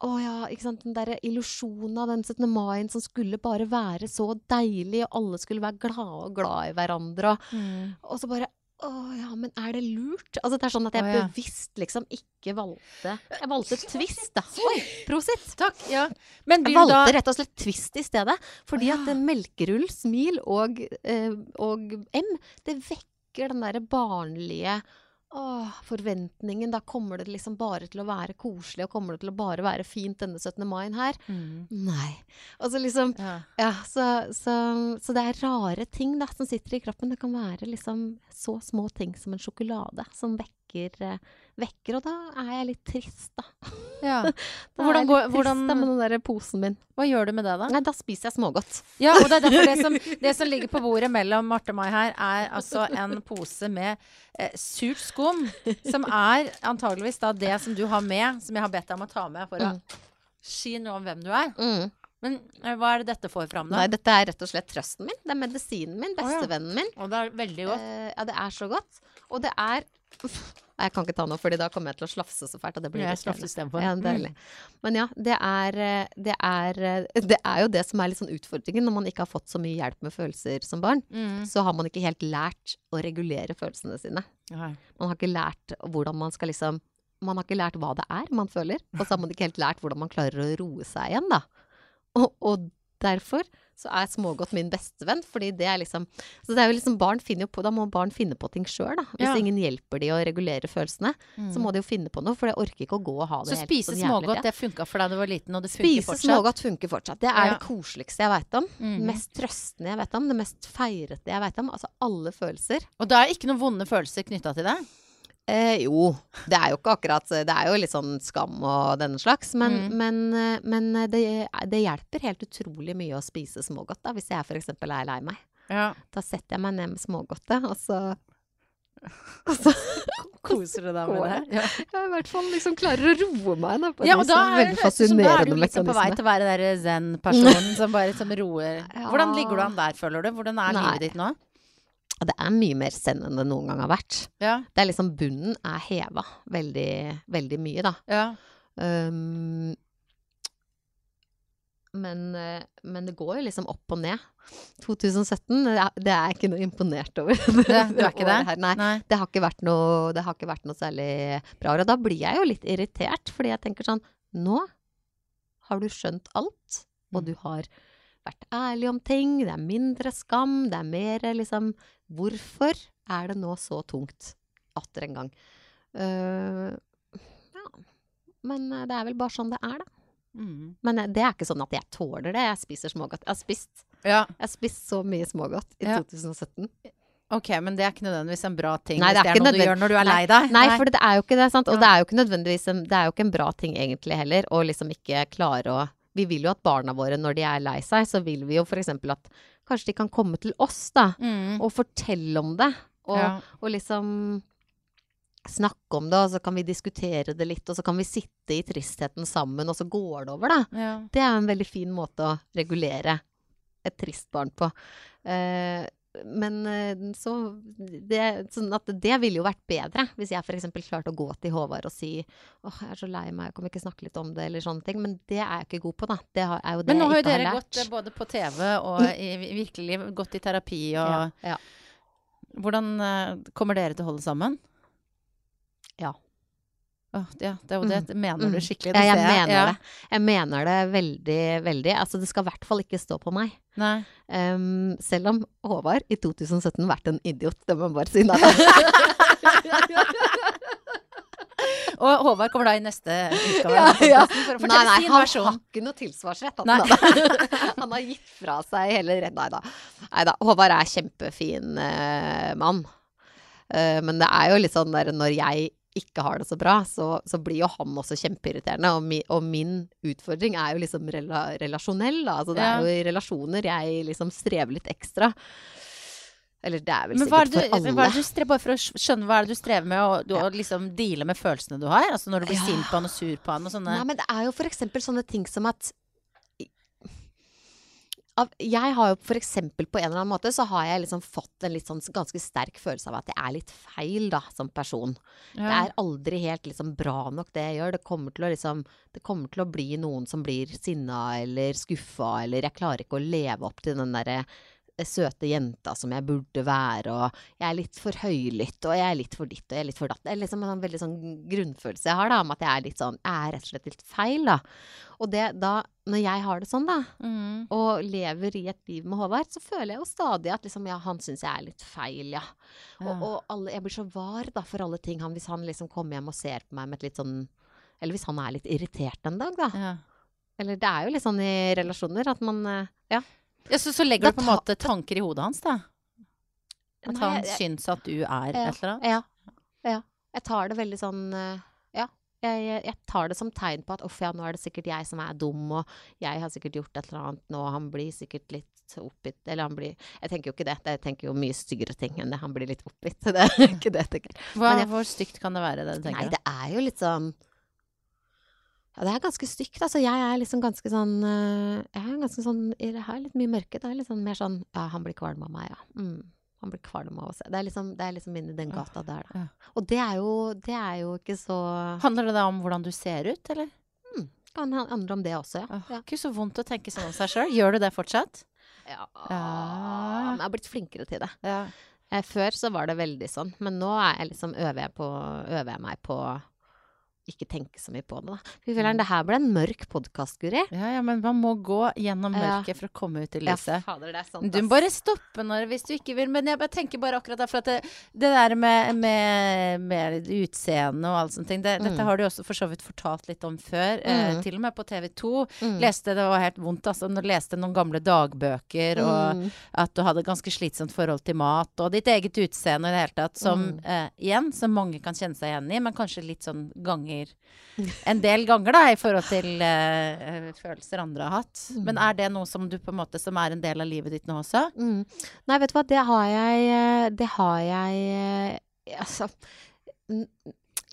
å ja, ikke sant, den der illusjonen av den 17. mai som skulle bare være så deilig, og alle skulle være glade og glad i hverandre, og, Mm. og så bare å ja, men er det lurt? Altså det er sånn at jeg oh, ja. bevisst liksom ikke valgte Jeg valgte Twist, da. Oi, prosit! Takk. Ja. Men Jeg valgte da rett og slett Twist i stedet. Fordi oh, ja. at melkerull, smil og, eh, og M, det vekker den derre barnlige Åh, forventningen. Da kommer det liksom bare til å være koselig, og kommer det til å bare være fint denne 17. mai her. mm. Nei. Altså liksom ja. Ja, så, så, så det er rare ting da som sitter i kroppen. Det kan være liksom så små ting som en sjokolade som vekker, eh, vekker og da er jeg litt trist, da. ja. Da Hvordan går- hvordan- trist da, med den der posen min. Hva gjør du med det, da? Nei, da spiser jeg smågodt. Ja, og det er derfor det som, det som ligger på bordet mellom Marte og meg her, er altså en pose med eh, surt skum. Som er antageligvis da det som du har med, som jeg har bedt deg om å ta med for å Mm. si noe om hvem du er. Mm. Men eh, hva er det dette får fram, da? Nei, dette er rett og slett trøsten min. Det er medisinen min. Bestevennen min. Og det er veldig godt. Eh, ja, det er så godt. Og det er Jeg kan ikke ta noe, fordi da kommer jeg til å slafse så fælt. Og det blir Jeg istedenfor. Ja, deilig. Men ja, det er, eh, det, er, eh, det er jo det som er litt sånn utfordringen når man ikke har fått så mye hjelp med følelser som barn. Mm. Så har man ikke helt lært å regulere følelsene sine. Aha. Man har ikke lært hvordan man skal liksom Man har ikke lært hva det er man føler, og så har man ikke helt lært hvordan man klarer å roe seg igjen, da. Og, og derfor så er smågodt min bestevenn, fordi det er liksom Så det er jo liksom barn finner jo på Da må barn finne på ting sjøl, da. Hvis Ja. ingen hjelper de å regulere følelsene, Mm. så må de jo finne på noe, for jeg orker ikke å gå og ha det Så helt spise sånn jævlig smågodt, til. det funka for deg da du var liten, og det funker Spise fortsatt? smågodt funker fortsatt. Det er Ja. det koseligste jeg veit om. Mm. Mest trøstende jeg vet om. Det mest feirete jeg veit om. Altså alle følelser. Og da er ikke noen vonde følelser knytta til det? Eh, jo, det er jo ikke akkurat Det er jo litt sånn skam og denne slags. Men, Mm. men, eh, men det, det hjelper helt utrolig mye å spise smågodt, da, hvis jeg f.eks. er lei meg. Ja. Da setter jeg meg ned med smågodtet, og så og så Koser du deg med det? Ja. jeg i hvert fall liksom klarer å roe meg. Da, på Ja, og da er, veldig så da er du liksom på vei til å være den zen-personen som bare liksom roer. Hvordan ligger du an der, føler du? Hvordan er Nei. livet ditt nå? Og det er mye mer send enn det noen gang har vært. Ja. Det er liksom Bunnen er heva veldig, veldig mye, da. ja. Um, men, eh, men det går jo liksom opp og ned. 2017, det er, det er jeg ikke noe imponert over. Det, du er ikke det? Her. Nei, Nei. det har, ikke vært noe, det har ikke vært noe særlig bra. Og da blir jeg jo litt irritert, fordi jeg tenker sånn Nå har du skjønt alt, og Mm. du har vært ærlig om ting. Det er mindre skam, det er mer liksom Hvorfor er det nå så tungt atter en gang? Uh, ja. Men eh, det er vel bare sånn det er, da. Mm. Men eh, det er ikke sånn at jeg tåler det. Jeg spiser smågodt. Jeg har spist, ja. jeg har spist så mye smågodt i Ja. 2017. Ok, men det er ikke nødvendigvis en bra ting Nei, det er det er noe du gjør når du er Nei, lei deg. Nei, for det er jo ikke det, sant. Og Ja. det er jo ikke nødvendigvis en, det er jo ikke en bra ting egentlig heller, å liksom ikke klare å Vi vil jo at barna våre, når de er lei seg, så vil vi jo for eksempel at kanskje de kan komme til oss, da, Mm. og fortelle om det. Og, Ja. og liksom snakke om det, og så kan vi diskutere det litt, og så kan vi sitte i tristheten sammen, og så går det over, da. Ja. Det er en veldig fin måte å regulere et trist barn på. Eh, men eh, så det, sånn at det ville jo vært bedre hvis jeg f.eks. klarte å gå til Håvard og si åh, jeg er så lei meg, kan vi ikke snakke litt om det, eller sånne ting. Men det er jeg ikke god på, da. Det er jo det jeg ikke har lært. Men nå har jo dere gått eh, både på TV og i virkelig liv, gått i terapi og ja, ja. Hvordan eh, kommer dere til å holde sammen? Ja. Ja, det er jo det. Mener du skikkelig skikkelig? Ja, jeg mener Ja. det. Jeg mener det veldig, veldig. Altså, det skal i hvert fall ikke stå på meg. Em, selv om Håvard i 2017 vært en idiot, det må jeg bare si. Nei, Og Håvard kommer da i neste utgave Ja, ja. for å nei, nei, sin han versjon. har ikke noe tilsvarsrett. Han, han har gitt fra seg hele redd. Nei da. Nei da. Håvard er kjempefin uh, mann. Uh, men det er jo litt sånn der når jeg ikke har det så bra, så, så blir jo han også kjempeirriterende. Og, mi, og min utfordring er jo liksom rela, relasjonell, da. Altså det Ja. er jo i relasjoner jeg liksom strever litt ekstra. Eller det er vel Men er, sikkert for alle. hva er det du strever, bare for å skjønne hva er det du strever med, å liksom deale med følelsene du har? Altså når du blir Ja. sint på han og sur på han og sånne Nei, men det er jo for eksempel sånne ting som at av, Jeg har jo for eksempel på en eller annen måte så har jeg liksom fått en sånn ganske sterk følelse av at jeg er litt feil da, som person. Det er aldri helt liksom bra nok det jeg gjør. Det kommer til å liksom Det kommer til å bli noen som blir sinna eller skuffa, eller jeg klarer ikke å leve opp til den derre søte jenta som jeg burde være, og jeg er litt for høylytt, og jeg er litt for ditt, og jeg er litt for datt. Det er liksom en sånn veldig sånn grunnfølelse jeg har, da, om at jeg er litt sånn Jeg er rett og slett litt feil, da. Og det da, når jeg har det sånn, da, Mm. og lever i et liv med Håvard, så føler jeg jo stadig at liksom, ja, han syns jeg er litt feil, ja. Ja. Og, og alle, jeg blir så var da for alle ting. Han, hvis han liksom kommer hjem og ser på meg med et litt sånn Eller hvis han er litt irritert en dag, da. Ja. Eller det er jo litt sånn i relasjoner at man eh, Ja. Ja, så, så legger Da du på en måte tanker i hodet hans, da? At Nei, han jeg- syns at du er Ja. et eller annet? Ja. ja. Jeg tar det veldig sånn eh, Ja. Jeg, jeg, jeg tar det som tegn på at uff, ja, nå er det sikkert jeg som er dum, og jeg har sikkert gjort et eller annet nå, og han blir sikkert litt oppgitt Eller han blir Jeg tenker jo ikke det. Jeg tenker jo mye styggere ting enn det. Han blir litt oppgitt. Det er ikke det jeg tenker. Hva, Men jeg- Hvor stygt kan det være, det du tenker? Nei, det er jo litt sånn Ja, det er ganske stygt. Altså, jeg er liksom ganske sånn eh, Jeg er ganske sånn Jeg har litt mye mørke. Det er litt sånn mer sånn Ja, han blir kvalm av meg, ja. Mm. Han blir kvalm av å se. Det er liksom, det er liksom inni den gata der, da. Ja. Og det er, jo, det er jo ikke så Handler det da om hvordan du ser ut, eller? Kan handle om det også, ja. Ja. Ikke så vondt å tenke sånn om seg sjøl. Gjør du det fortsatt? ja. Ja. Men jeg har blitt flinkere til det. Ja. Eh, Før så var det veldig sånn, men nå er jeg liksom, øver, jeg på, øver jeg meg på ikke tenke så mye på det, da. Fy filler'n, det her ble en mørk podkast, Guri. ja, ja, men man må gå gjennom Ja. mørket for å komme ut i Ja, lyset. fader, det er sant, Du må bare stoppe når hvis du ikke vil. Men jeg bare tenker bare akkurat derfor at det, det der med, med, med utseende og alle sånne ting det, Dette Mm. har du også for så vidt fortalt litt om før. Eh, Mm. til og med på TV 2. Mm. Leste, det var helt vondt, altså. Når leste noen gamle dagbøker, og Mm. at du hadde ganske slitsomt forhold til mat, og ditt eget utseende i det hele tatt, som Mm. eh, igjen, som mange kan kjenne seg igjen i, men kanskje litt sånn ganger En del ganger, da, i forhold til eh, følelser andre har hatt. Mm. Men er det noe som du på en måte Som er en del av livet ditt nå også? Mm. Nei, vet du hva, det har jeg eh, Det har jeg eh, Altså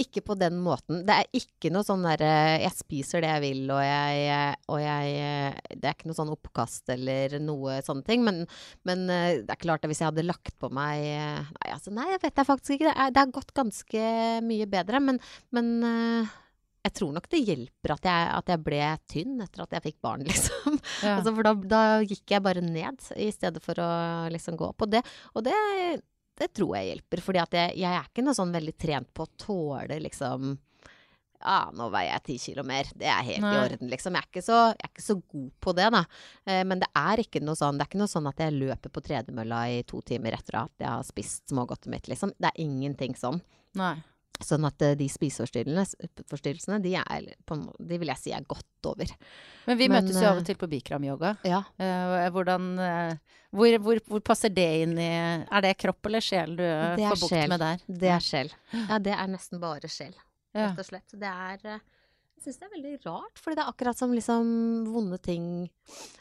ikke på den måten. Det er ikke noe sånn derre Jeg spiser det jeg vil, og jeg, eh, og jeg eh, Det er ikke noe sånn oppkast eller noe sånne ting. Men, men eh, det er klart at hvis jeg hadde lagt på meg eh, Nei, altså, nei, det vet jeg faktisk ikke. Det, er, det har gått ganske mye bedre. Men, men eh, jeg tror nok det hjelper at jeg, at jeg ble tynn etter at jeg fikk barn, liksom. Ja. Altså, for da, da gikk jeg bare ned i stedet for å liksom gå opp. Og det, og det, det tror jeg hjelper, fordi at jeg, jeg er ikke noe sånn veldig trent på å tåle liksom Ja, nå veier jeg ti kilo mer. Det er helt Nei. i orden, liksom. Jeg er, ikke så, jeg er ikke så god på det, da. Eh, men det er ikke noe sånn Det er ikke noe sånn at jeg løper på tredemølla i to timer etter at jeg har spist smågodtet mitt, liksom. Det er ingenting sånn. Nei. Sånn at eh, de spiseforstyrrelsene de, er, på, de vil jeg si er godt over. Men vi Men, møtes jo av eh, og til på Bikram-yoga. Ja. Eh, hvordan eh, hvor, hvor, hvor passer det inn i Er det kropp eller sjel du eh, får bukt med der? Det er sjel. Ja, det er nesten bare sjel. Rett og slett. Det er eh, Jeg syns det er veldig rart, fordi det er akkurat som liksom vonde ting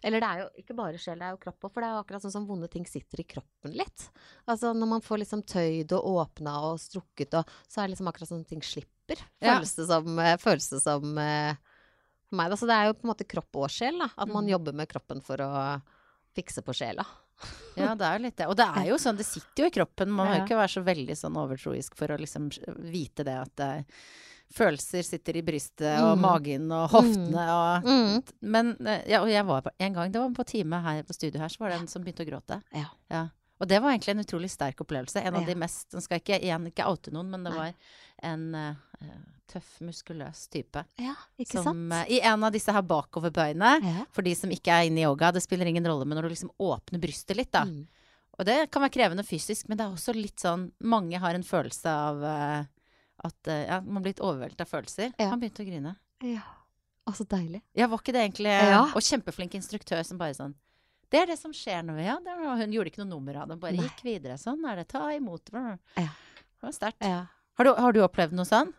Eller det er jo ikke bare sjel, det er jo kropp òg, for det er jo akkurat sånn som vonde ting sitter i kroppen litt. Altså når man får liksom tøyd og åpna og strukket og Så er det liksom akkurat som ting slipper. Føles det som, eh, føles det som eh, for meg, da. Så det er jo på en måte kropp og sjel, da. At man Mm. jobber med kroppen for å fikse på sjela. Ja, det er jo litt det. Og det er jo sånn, det sitter jo i kroppen. Man må jo ikke være så veldig sånn overtroisk for å liksom vite det at eh, følelser sitter i brystet og Mm. magen og hoftene og Mm. Men eh, ja, og jeg var på, en gang, det var på time her på studio her, så var det en som begynte å gråte. Ja. Og det var egentlig en utrolig sterk opplevelse. En av Ja. de mest Den skal ikke, igjen ikke oute noen, men det var en uh, tøff, muskuløs type. ja, ikke Som, sant? Uh, I en av disse her bakoverbøyene, Ja. for de som ikke er inne i yoga, det spiller ingen rolle, men når du liksom åpner brystet litt, da. Mm. Og det kan være krevende fysisk, men det er også litt sånn Mange har en følelse av eh, at eh, ja, man blir litt overveldet av følelser. Ja. Han begynte å grine. Ja. Altså deilig. Ja, var ikke det egentlig Ja. Og kjempeflink instruktør som bare sånn Det er det som skjer nå, ja. Hun gjorde ikke noe nummer av det. Bare Nei. gikk videre. Sånn er det. Ta imot. Ja. Det var sterkt. Ja. Har, har du opplevd noe sånn?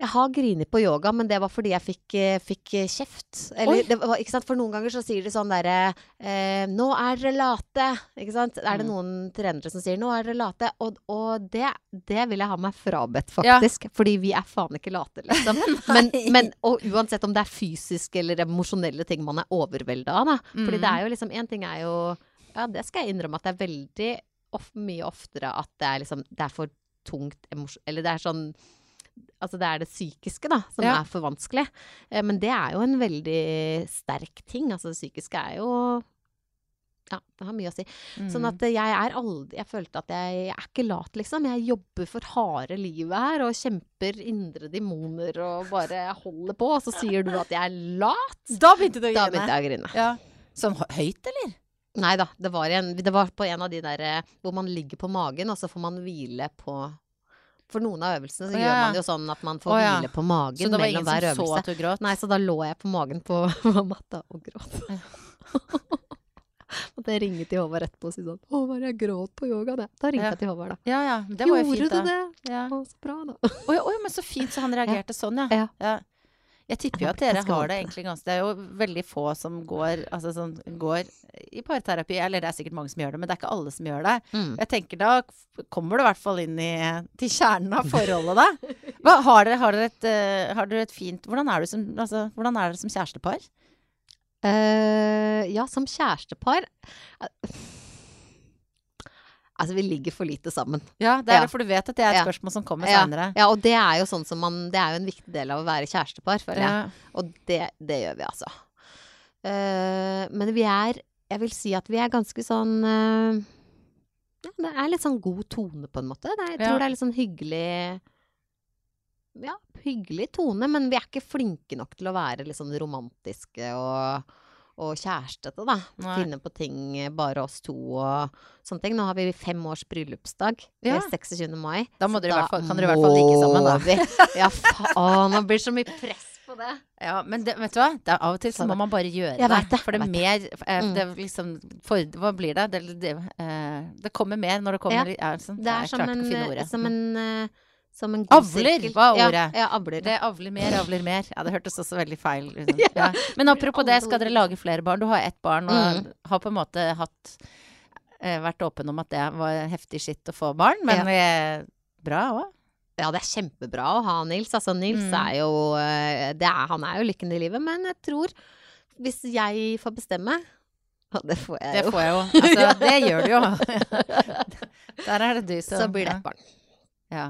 Jeg har grinet på yoga, men det var fordi jeg fikk, eh, fikk eh, kjeft. Eller, det var, ikke sant? For noen ganger så sier de sånn derre eh, 'Nå er dere late'. Ikke sant? Er det Mm. noen trenere som sier 'nå er dere late'? Og, og det, det vil jeg ha meg frabedt, Ja. faktisk. Fordi vi er faen ikke late, liksom. men, men, og uansett om det er fysiske eller emosjonelle ting man er overvelda av, da. Fordi Mm. det er jo liksom En ting er jo Ja, det skal jeg innrømme at det er veldig of, mye oftere at det er liksom Det er for tungt. Eller det er sånn Altså det er det psykiske, da, som Ja. er for vanskelig. Eh, men det er jo en veldig sterk ting. Altså det psykiske er jo Ja, det har mye å si. Sånn Mm. at eh, jeg er aldri Jeg følte at jeg, jeg er ikke lat, liksom. Jeg jobber for harde livet her og kjemper indre demoner og bare holder på. Og så sier du at jeg er lat. Da begynte du å Da begynte jeg å grine. Ja. Sånn høyt, eller? Nei da, det var, en, det var på en av de der eh, hvor man ligger på magen, og så får man hvile på For noen av øvelsene så Å, gjør man man jo sånn at man får oh, ja. hvile på Så det var ingen hver som så at du gråt? Nei, så da lå jeg på magen på, matta og gråt. Og det ringte til Håvard etterpå og si sånn 'Håvard, jeg gråt på yoga', det. Da ringte Ja. jeg til Håvard, da. Ja ja. Det var jo Gjorde fint, du det? Ja. Å, så bra, da. Å oh, ja, men så fint så han reagerte sånn, ja. Ja. Jeg tipper jo at dere har det egentlig ganske Det er jo veldig få som går, altså som går i parterapi, eller det er sikkert mange som gjør det, men det er ikke alle som gjør det. Mm. Jeg tenker da kommer du i hvert fall inn i, til kjernen av forholdet, da. Hva, har, dere, har, dere et, eh, har dere et fint Hvordan er dere som, altså, hvordan er dere som kjærestepar? Uh, ja, som kjærestepar eh, Altså, vi ligger for lite sammen. Ja, det er Ja. for du vet at det er et Ja. spørsmål som kommer Ja, seinere. ja, og det er jo sånn som man Det er jo en viktig del av å være kjærestepar, føler jeg. Og det, det gjør vi, altså. Uh, men vi er Jeg vil si at vi er ganske sånn uh, Ja, det er litt sånn god tone, på en måte. Er, jeg Ja. tror det er litt sånn hyggelig Ja, hyggelig tone, men vi er ikke flinke nok til å være litt sånn romantiske og og kjærestete, da. Nei. Finne på ting eh, bare oss to og sånne ting. Nå har vi fem års bryllupsdag. Ja. eh, 26. mai. Da må dere da fall- kan dere i hvert fall ligge sammen, da. vi- Ja, faen. Nå blir så mye press på det. Ja, men det, vet du hva? Det er av og til så må man bare gjøre det. det, For det er mer eh, Mm. det, liksom, for, Hva blir det? Det, det, eh, det kommer mer når det kommer Ja. ja, sånn, Det er er som en, eh, som en, eh, som en god Avler sirkel. var ordet. Ja, avler. Det avler mer, avler mer. Ja, det hørtes også veldig feil ut. Liksom. Ja. Ja. Men apropos det, skal dere lage flere barn? Du har ett barn, og Mm. har på en måte hatt eh, vært åpen om at det var heftig skitt å få barn, men eh, bra òg. Ja, det er kjempebra å ha Nils. Altså, Nils Mm. er jo eh, det er, Han er jo lykken i livet, men jeg tror Hvis jeg får bestemme Og det får jeg Det jo. får jeg jo. Altså, det gjør du jo. Der er det du som Så blir det et barn. Ja.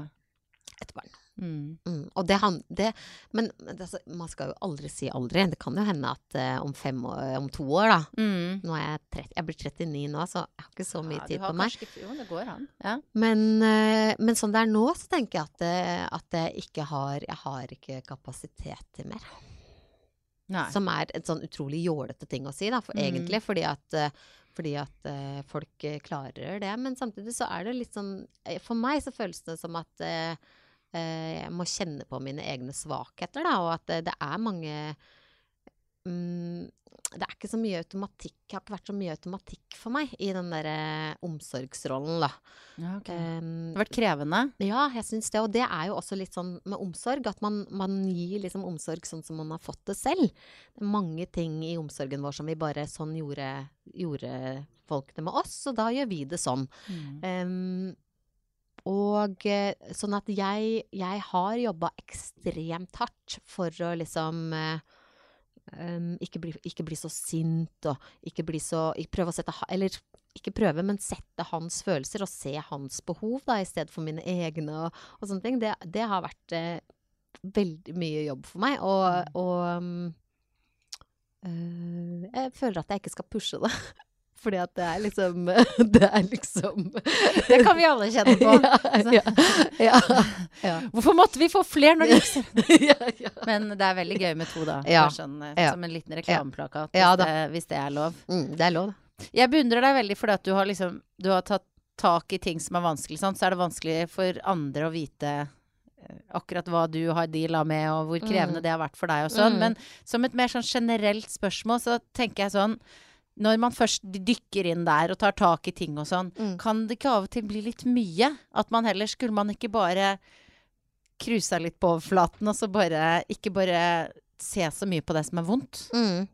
Et barn. Mm. Mm. Og det han det, Men altså, man skal jo aldri si aldri. Det kan jo hende at uh, om, fem år, om to år, da Mm. Nå er jeg 30, jeg blir 39 nå, så jeg har ikke så mye Ja, tid på meg. kanskje Jo, det går an. Ja. Men, uh, men sånn det er nå, så tenker jeg at, eh, at jeg ikke har Jeg har ikke kapasitet til mer. Nei. Som er en sånn utrolig jålete ting å si, da, for, Mm. egentlig. Fordi at, eh, fordi at uh, folk eh, klarer det. Men samtidig så er det litt sånn eh, For meg så føles det som at eh, eh, jeg må kjenne på mine egne svakheter, da, og at eh, det er mange mm, det er ikke så mye automatikk Det har ikke vært så mye automatikk for meg i den derre omsorgsrollen, da. Ja, okay. Um, Det har vært krevende. ja, jeg syns det. Og det er jo også litt sånn med omsorg, at man, man gir liksom omsorg sånn som man har fått det selv. Det er mange ting i omsorgen vår som vi bare Sånn gjorde, gjorde folk det med oss, og da gjør vi det sånn. Mm. Um, og eh, sånn at jeg, jeg har jobba ekstremt hardt for å liksom um, ikke, bli, ikke bli så sint og ikke bli så ikke Prøve å sette Eller ikke prøve, men sette hans følelser og se hans behov da, i stedet for mine egne og, og sånne ting. Det, det har vært uh, veldig mye jobb for meg. Og, og um, uh, jeg føler at jeg ikke skal pushe det. Fordi at det er liksom Det er liksom Det kan vi alle kjenne på. ja, ja, ja, Hvorfor måtte vi få flere når det gikk så ja, ja. Men det er veldig gøy med to, da. Ja. Sånn, eh, Ja. Som en liten reklameplakat, hvis, hvis det er lov. Mm, det er lov, da. Jeg beundrer deg veldig fordi at du har liksom Du har tatt tak i ting som er vanskelig, sant? så er det vanskelig for andre å vite eh, akkurat hva du har deala med, og hvor krevende Mm. det har vært for deg og sånn. Mm. Men som et mer sånn generelt spørsmål, så tenker jeg sånn Når man først dykker inn der og tar tak i ting og sånn, Mm. kan det ikke av og til bli litt mye? At man heller Skulle man ikke bare cruisa litt på overflaten, og så bare Ikke bare se så mye på det som er vondt? Mm.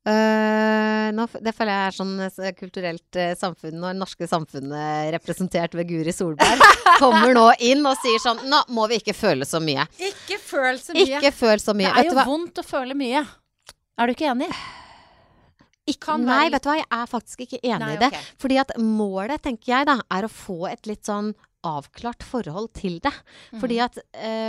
Uh, nå, det føler jeg er sånn eh, kulturelt uh, samfunn, når det norske samfunnet representert ved Guri Solberg, kommer nå inn og sier sånn Nå må vi ikke føle så mye. Ikke føl så Ikke føl så Det er jo vondt å føle mye. Er du ikke enig? Kan nei, være- vet du hva, jeg er faktisk ikke enig Nei, i det. Okay. Fordi at målet, tenker jeg da, er å få et litt sånn avklart forhold til det. Fordi Mhm. at,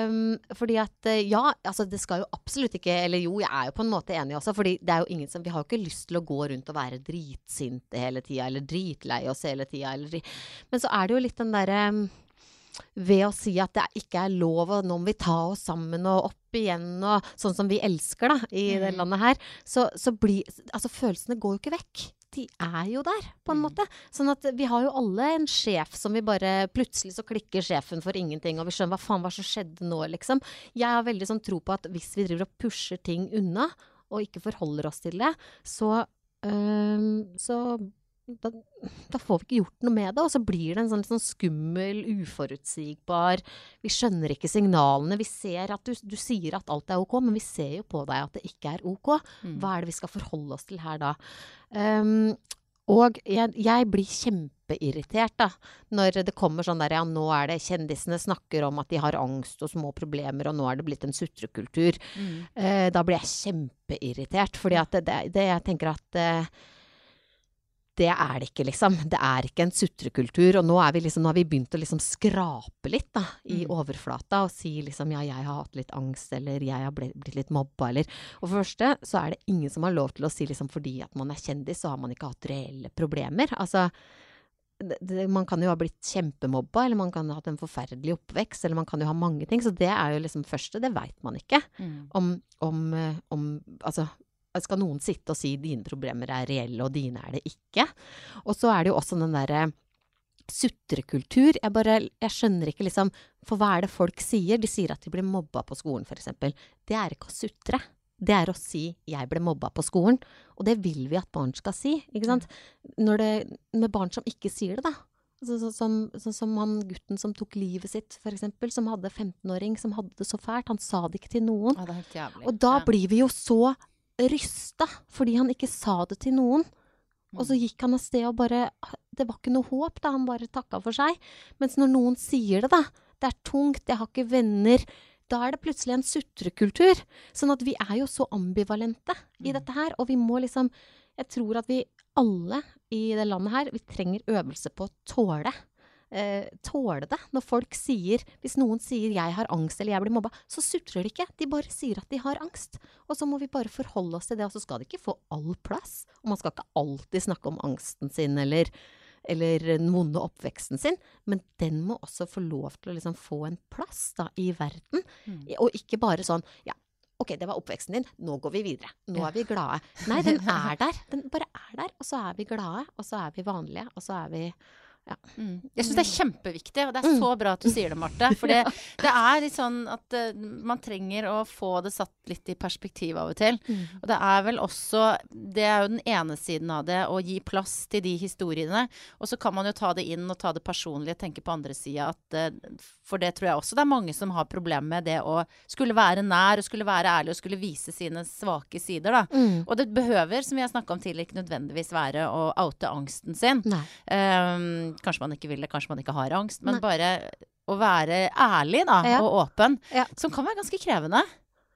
um, fordi at ja, altså det skal jo absolutt ikke Eller jo, jeg er jo på en måte enig også, fordi det er jo ingen som Vi har jo ikke lyst til å gå rundt og være dritsinte hele tida, eller dritlei oss hele tida, eller Men så er det jo litt den derre ved å si at det ikke er lov, og nå må vi ta oss sammen og opp igjen, og sånn som vi elsker da, i det Mhm. landet her, så, så blir Altså, følelsene går jo ikke vekk. De er jo der, på en mm. måte. Sånn at vi har jo alle en sjef som vi bare Plutselig så klikker sjefen for ingenting, og vi skjønner hva faen hva som skjedde nå, liksom. Jeg har veldig sånn tro på at hvis vi driver og pusher ting unna, og ikke forholder oss til det, så øh, så da, da får vi ikke gjort noe med det, og så blir det en sånn, sånn skummel, uforutsigbar Vi skjønner ikke signalene. Vi ser at du, du sier at alt er ok, men vi ser jo på deg at det ikke er ok. Mm. Hva er det vi skal forholde oss til her da? Um, og jeg, jeg blir kjempeirritert da, når det kommer sånn der, ja, nå er det kjendisene snakker om at de har angst og små problemer, og nå er det blitt en sutrekultur. Mm. Uh, da blir jeg kjempeirritert, fordi at det, det, det jeg tenker at eh, det er det ikke, liksom. Det er ikke en sutrekultur. Og nå, er vi liksom, nå har vi begynt å liksom skrape litt da, i Mm. overflata og si liksom ja, jeg har hatt litt angst, eller jeg har blitt, litt mobba, eller Og for det første så er det ingen som har lov til å si liksom fordi at man er kjendis, så har man ikke hatt reelle problemer. Altså det, det, man kan jo ha blitt kjempemobba, eller man kan ha hatt en forferdelig oppvekst, eller man kan jo ha mange ting. Så det er jo liksom første, det veit man ikke. Mm. Om, om, eh, om Altså, skal noen sitte og si dine problemer er reelle, og dine er det ikke? Og så er det jo også den derre sutrekultur. Jeg bare Jeg skjønner ikke liksom For hva er det folk sier? De sier at de blir mobba på skolen, f.eks. Det er ikke å sutre. Det er å si 'jeg ble mobba på skolen'. Og det vil vi at barn skal si. ikke sant? Når det, med barn som ikke sier det, da. Sånn så, som, så, som han gutten som tok livet sitt, f.eks. Som hadde 15-åring, som hadde det så fælt. Han sa det ikke til noen. Ja, det helt. Og da blir vi jo så rysta, fordi han ikke sa det til noen. Og så gikk han av sted og bare Det var ikke noe håp, da. Han bare takka for seg. Mens når noen sier det, da Det er tungt, jeg har ikke venner. Da er det plutselig en sutrekultur. Sånn at vi er jo så ambivalente i Mm. dette her. Og vi må liksom Jeg tror at vi alle i det landet her, vi trenger øvelse på å tåle. Eh, tåle det. Når folk sier Hvis noen sier 'jeg har angst' eller 'jeg blir mobba', så sutrer de ikke. De bare sier at de har angst. Og så må vi bare forholde oss til det, og så skal det ikke få all plass. Og man skal ikke alltid snakke om angsten sin eller, eller den vonde oppveksten sin, men den må også få lov til å liksom få en plass da, i verden. Mm. Og ikke bare sånn ja, ok, det var oppveksten din, nå går vi videre. Nå er vi glade. Nei, den er der. Den bare er der, og så er vi glade, og så er vi vanlige, og så er vi Mm. Jeg syns det er kjempeviktig, og det er Mm. så bra at du sier det, Marte. For det, det er litt sånn at uh, man trenger å få det satt litt i perspektiv av og til. Og det er vel også Det er jo den ene siden av det, å gi plass til de historiene. Og så kan man jo ta det inn og ta det personlig og tenke på andre sida at uh, For det tror jeg også det er mange som har problemer med det å skulle være nær og skulle være ærlig og skulle vise sine svake sider, da. Mm. Og det behøver, som vi har snakka om tidligere, ikke nødvendigvis være å oute angsten sin. Nei. Kanskje man ikke vil det, kanskje man ikke har angst. Men Nei. bare å være ærlig da, Ja. og åpen, Ja. som kan være ganske krevende.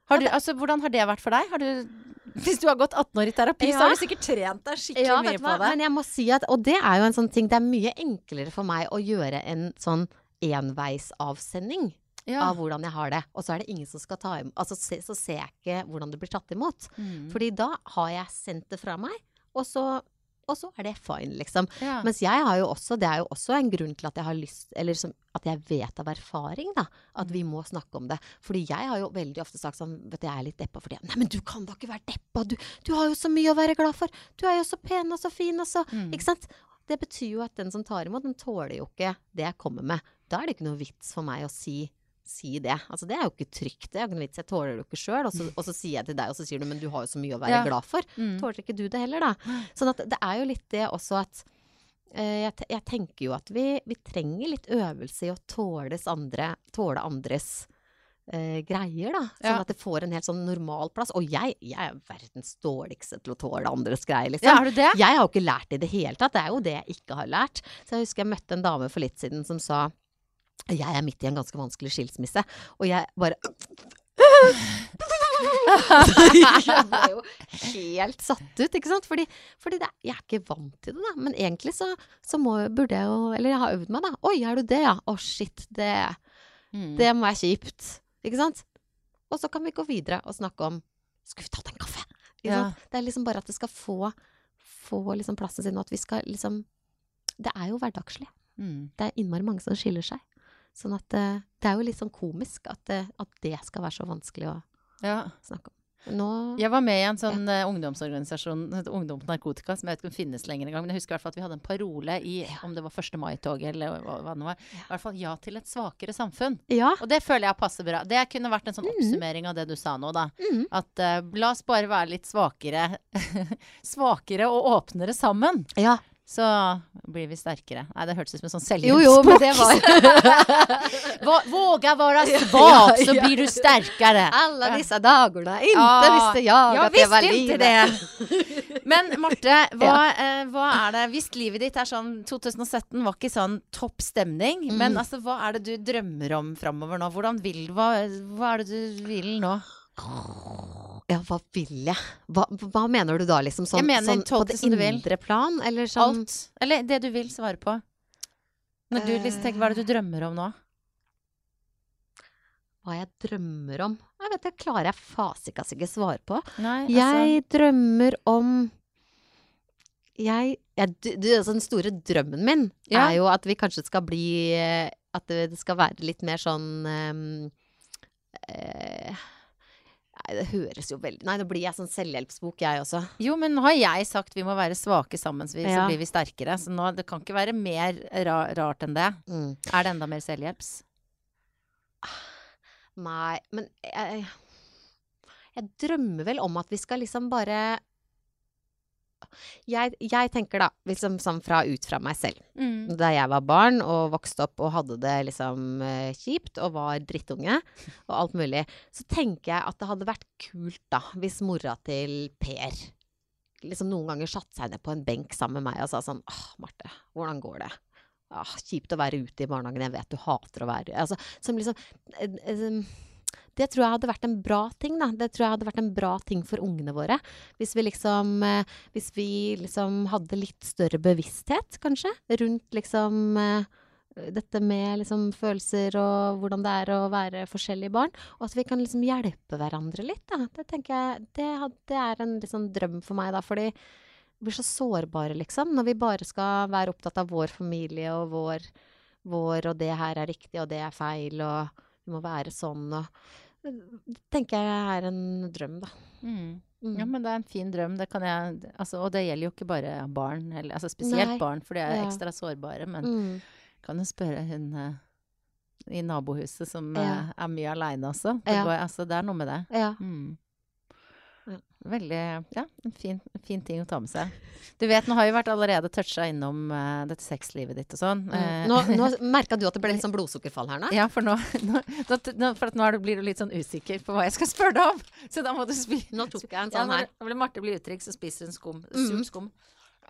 Har du, altså, hvordan har det vært for deg? Har du, hvis du har gått 18 år i terapi, så har du sikkert trent deg skikkelig Ja, mye på det. Men jeg må si at Og det er jo en sånn ting Det er mye enklere for meg å gjøre en sånn enveisavsending ja. av hvordan jeg har det. Og så er det ingen som skal ta imot Altså se, så ser jeg ikke hvordan det blir tatt imot. Mm. Fordi da har jeg sendt det fra meg, og så, og så er det fine, liksom. ja. Mens jeg har jo også, det er jo også en grunn til at jeg har lyst Eller som, at jeg vet av erfaring, da, at vi må snakke om det. Fordi jeg har jo veldig ofte sagt sånn Vet du, jeg er litt deppa fordi Nei, men du kan da ikke være deppa! Du, du har jo så mye å være glad for! Du er jo så pen og så fin og så Mm. Ikke sant? Det betyr jo at den som tar imot, den tåler jo ikke det jeg kommer med. Da er det ikke noe vits for meg å si Si det. Altså, det er jo ikke trygt. Det er ikke noe vits. Jeg tåler det ikke sjøl. Og, og så sier jeg til deg, og så sier du men du har jo så mye å være Ja. glad for. Mm. Tåler ikke du det heller, da? Sånn at det er jo litt det også at eh, jeg, jeg tenker jo at vi, vi trenger litt øvelse i å tåles andre, tåle andres eh, greier, da. Sånn Ja. at det får en helt sånn normal plass. Og jeg, jeg er verdens dårligste til å tåle andres greier, liksom. ja, har du det? Jeg har jo ikke lært det i det hele tatt. Det er jo det jeg ikke har lært. Så jeg husker jeg møtte en dame for litt siden som sa jeg er midt i en ganske vanskelig skilsmisse, og jeg bare Jeg ble jo helt satt ut, ikke sant? Fordi, fordi det, jeg er ikke vant til det, da. Men egentlig så, så må, burde jeg jo Eller jeg har øvd meg, da. Oi, er du det, ja? Å, shit. Det, Mm. det må være kjipt. Ikke sant? Og så kan vi gå videre og snakke om Skulle vi tatt en kaffe? Ja. Det er liksom bare at det skal få, få liksom plassen sin, og at vi skal liksom Det er jo hverdagslig. Mm. Det er innmari mange som skiller seg. Sånn at det, det er jo litt sånn komisk at, det, at det skal være så vanskelig å Ja. snakke om. Nå Jeg var med i en sånn ja. ungdomsorganisasjon, Ungdom på narkotika, som jeg vet ikke om finnes lenger engang. Men jeg husker i hvert fall at vi hadde en parole i om det var 1. mai-toget eller hva, hva det var. I hvert fall ja til et svakere samfunn. Ja. Og det føler jeg passer bra. Det kunne vært en sånn Mhm. oppsummering av det du sa nå, da. Mm. At uh, la oss bare være litt svakere Svakere og åpnere sammen. ja. Så blir vi sterkere. Nei, det hørtes ut som en sånn selvhjelpsbok. Vå- Våga være svak, så blir du sterkere. Alle disse dagene, ikke Ja, visste jeg ja, at det var livet. Men Marte, hva, eh, hva er det Hvis livet ditt er sånn 2017 var ikke sånn topp stemning, Mm. men altså, hva er det du drømmer om framover nå? Hvordan vil hva, hva er det du vil nå? Ja, hva vil jeg? Hva, hva mener du da, liksom? Sånn, sånn på det indre plan, eller sånn Alt. Eller det du vil svare på. Når du liksom tenker, hva er det du drømmer om nå? hva jeg drømmer om? Jeg vet det klarer jeg fasikas ikke svare på. Nei, altså. Jeg drømmer om Jeg, jeg du, altså Den store drømmen min Ja. er jo at vi kanskje skal bli eh, At det skal være litt mer sånn eh, Nei, det høres jo veldig Nei, nå blir jeg sånn selvhjelpsbok, jeg også. Jo, men nå har jeg sagt vi må være svake sammen, så, vi, så blir vi sterkere. Så nå, det kan ikke være mer ra rart enn det. Mm. Er det enda mer selvhjelps? Nei, men jeg, jeg drømmer vel om at vi skal liksom bare jeg, jeg tenker da, liksom sånn fra ut fra meg selv. Mm. Da jeg var barn og vokste opp og hadde det liksom eh, kjipt og var drittunge og alt mulig, så tenker jeg at det hadde vært kult da, hvis mora til Per liksom noen ganger satte seg ned på en benk sammen med meg og sa sånn Åh, Marte, hvordan går det? Ah, kjipt å være ute i barnehagen, jeg vet du hater å være altså, Som liksom eh, eh, Det tror jeg hadde vært en bra ting, da. Det tror jeg hadde vært en bra ting for ungene våre. Hvis vi liksom eh, Hvis vi liksom hadde litt større bevissthet, kanskje, rundt liksom eh, dette med liksom følelser og hvordan det er å være forskjellige barn. Og at vi kan liksom hjelpe hverandre litt, da. Det tenker jeg Det, det er en liksom drøm for meg, da. Fordi vi blir så sårbare, liksom. Når vi bare skal være opptatt av vår familie og vår, vår og det her er riktig, og det er feil, og vi må være sånn og Det tenker jeg er en drøm, da. Mm. Mm. Ja, men det er en fin drøm. Det kan jeg, altså, og det gjelder jo ikke bare barn, eller, altså spesielt Nei. barn, for de er Ja. ekstra sårbare. Men Mm. kan jo spørre hun eh, i nabohuset som Ja. eh, er mye aleine også. Det, Ja. går, altså, det er noe med det. Ja. Mm. Veldig Ja, en fin, fin ting å ta med seg. Du vet, nå har vi vært allerede toucha innom uh, dette sexlivet ditt og sånn. Eh, Mm. Nå, nå merka du at det ble litt sånn blodsukkerfall her nå? Ja, for nå, nå, nå, for at nå blir du litt sånn usikker på hva jeg skal spørre deg om. Så da må du spise Nå tok jeg en sånn her. Ja, når Marte blir utrygg, så spiser hun skum. Sum Surt skum.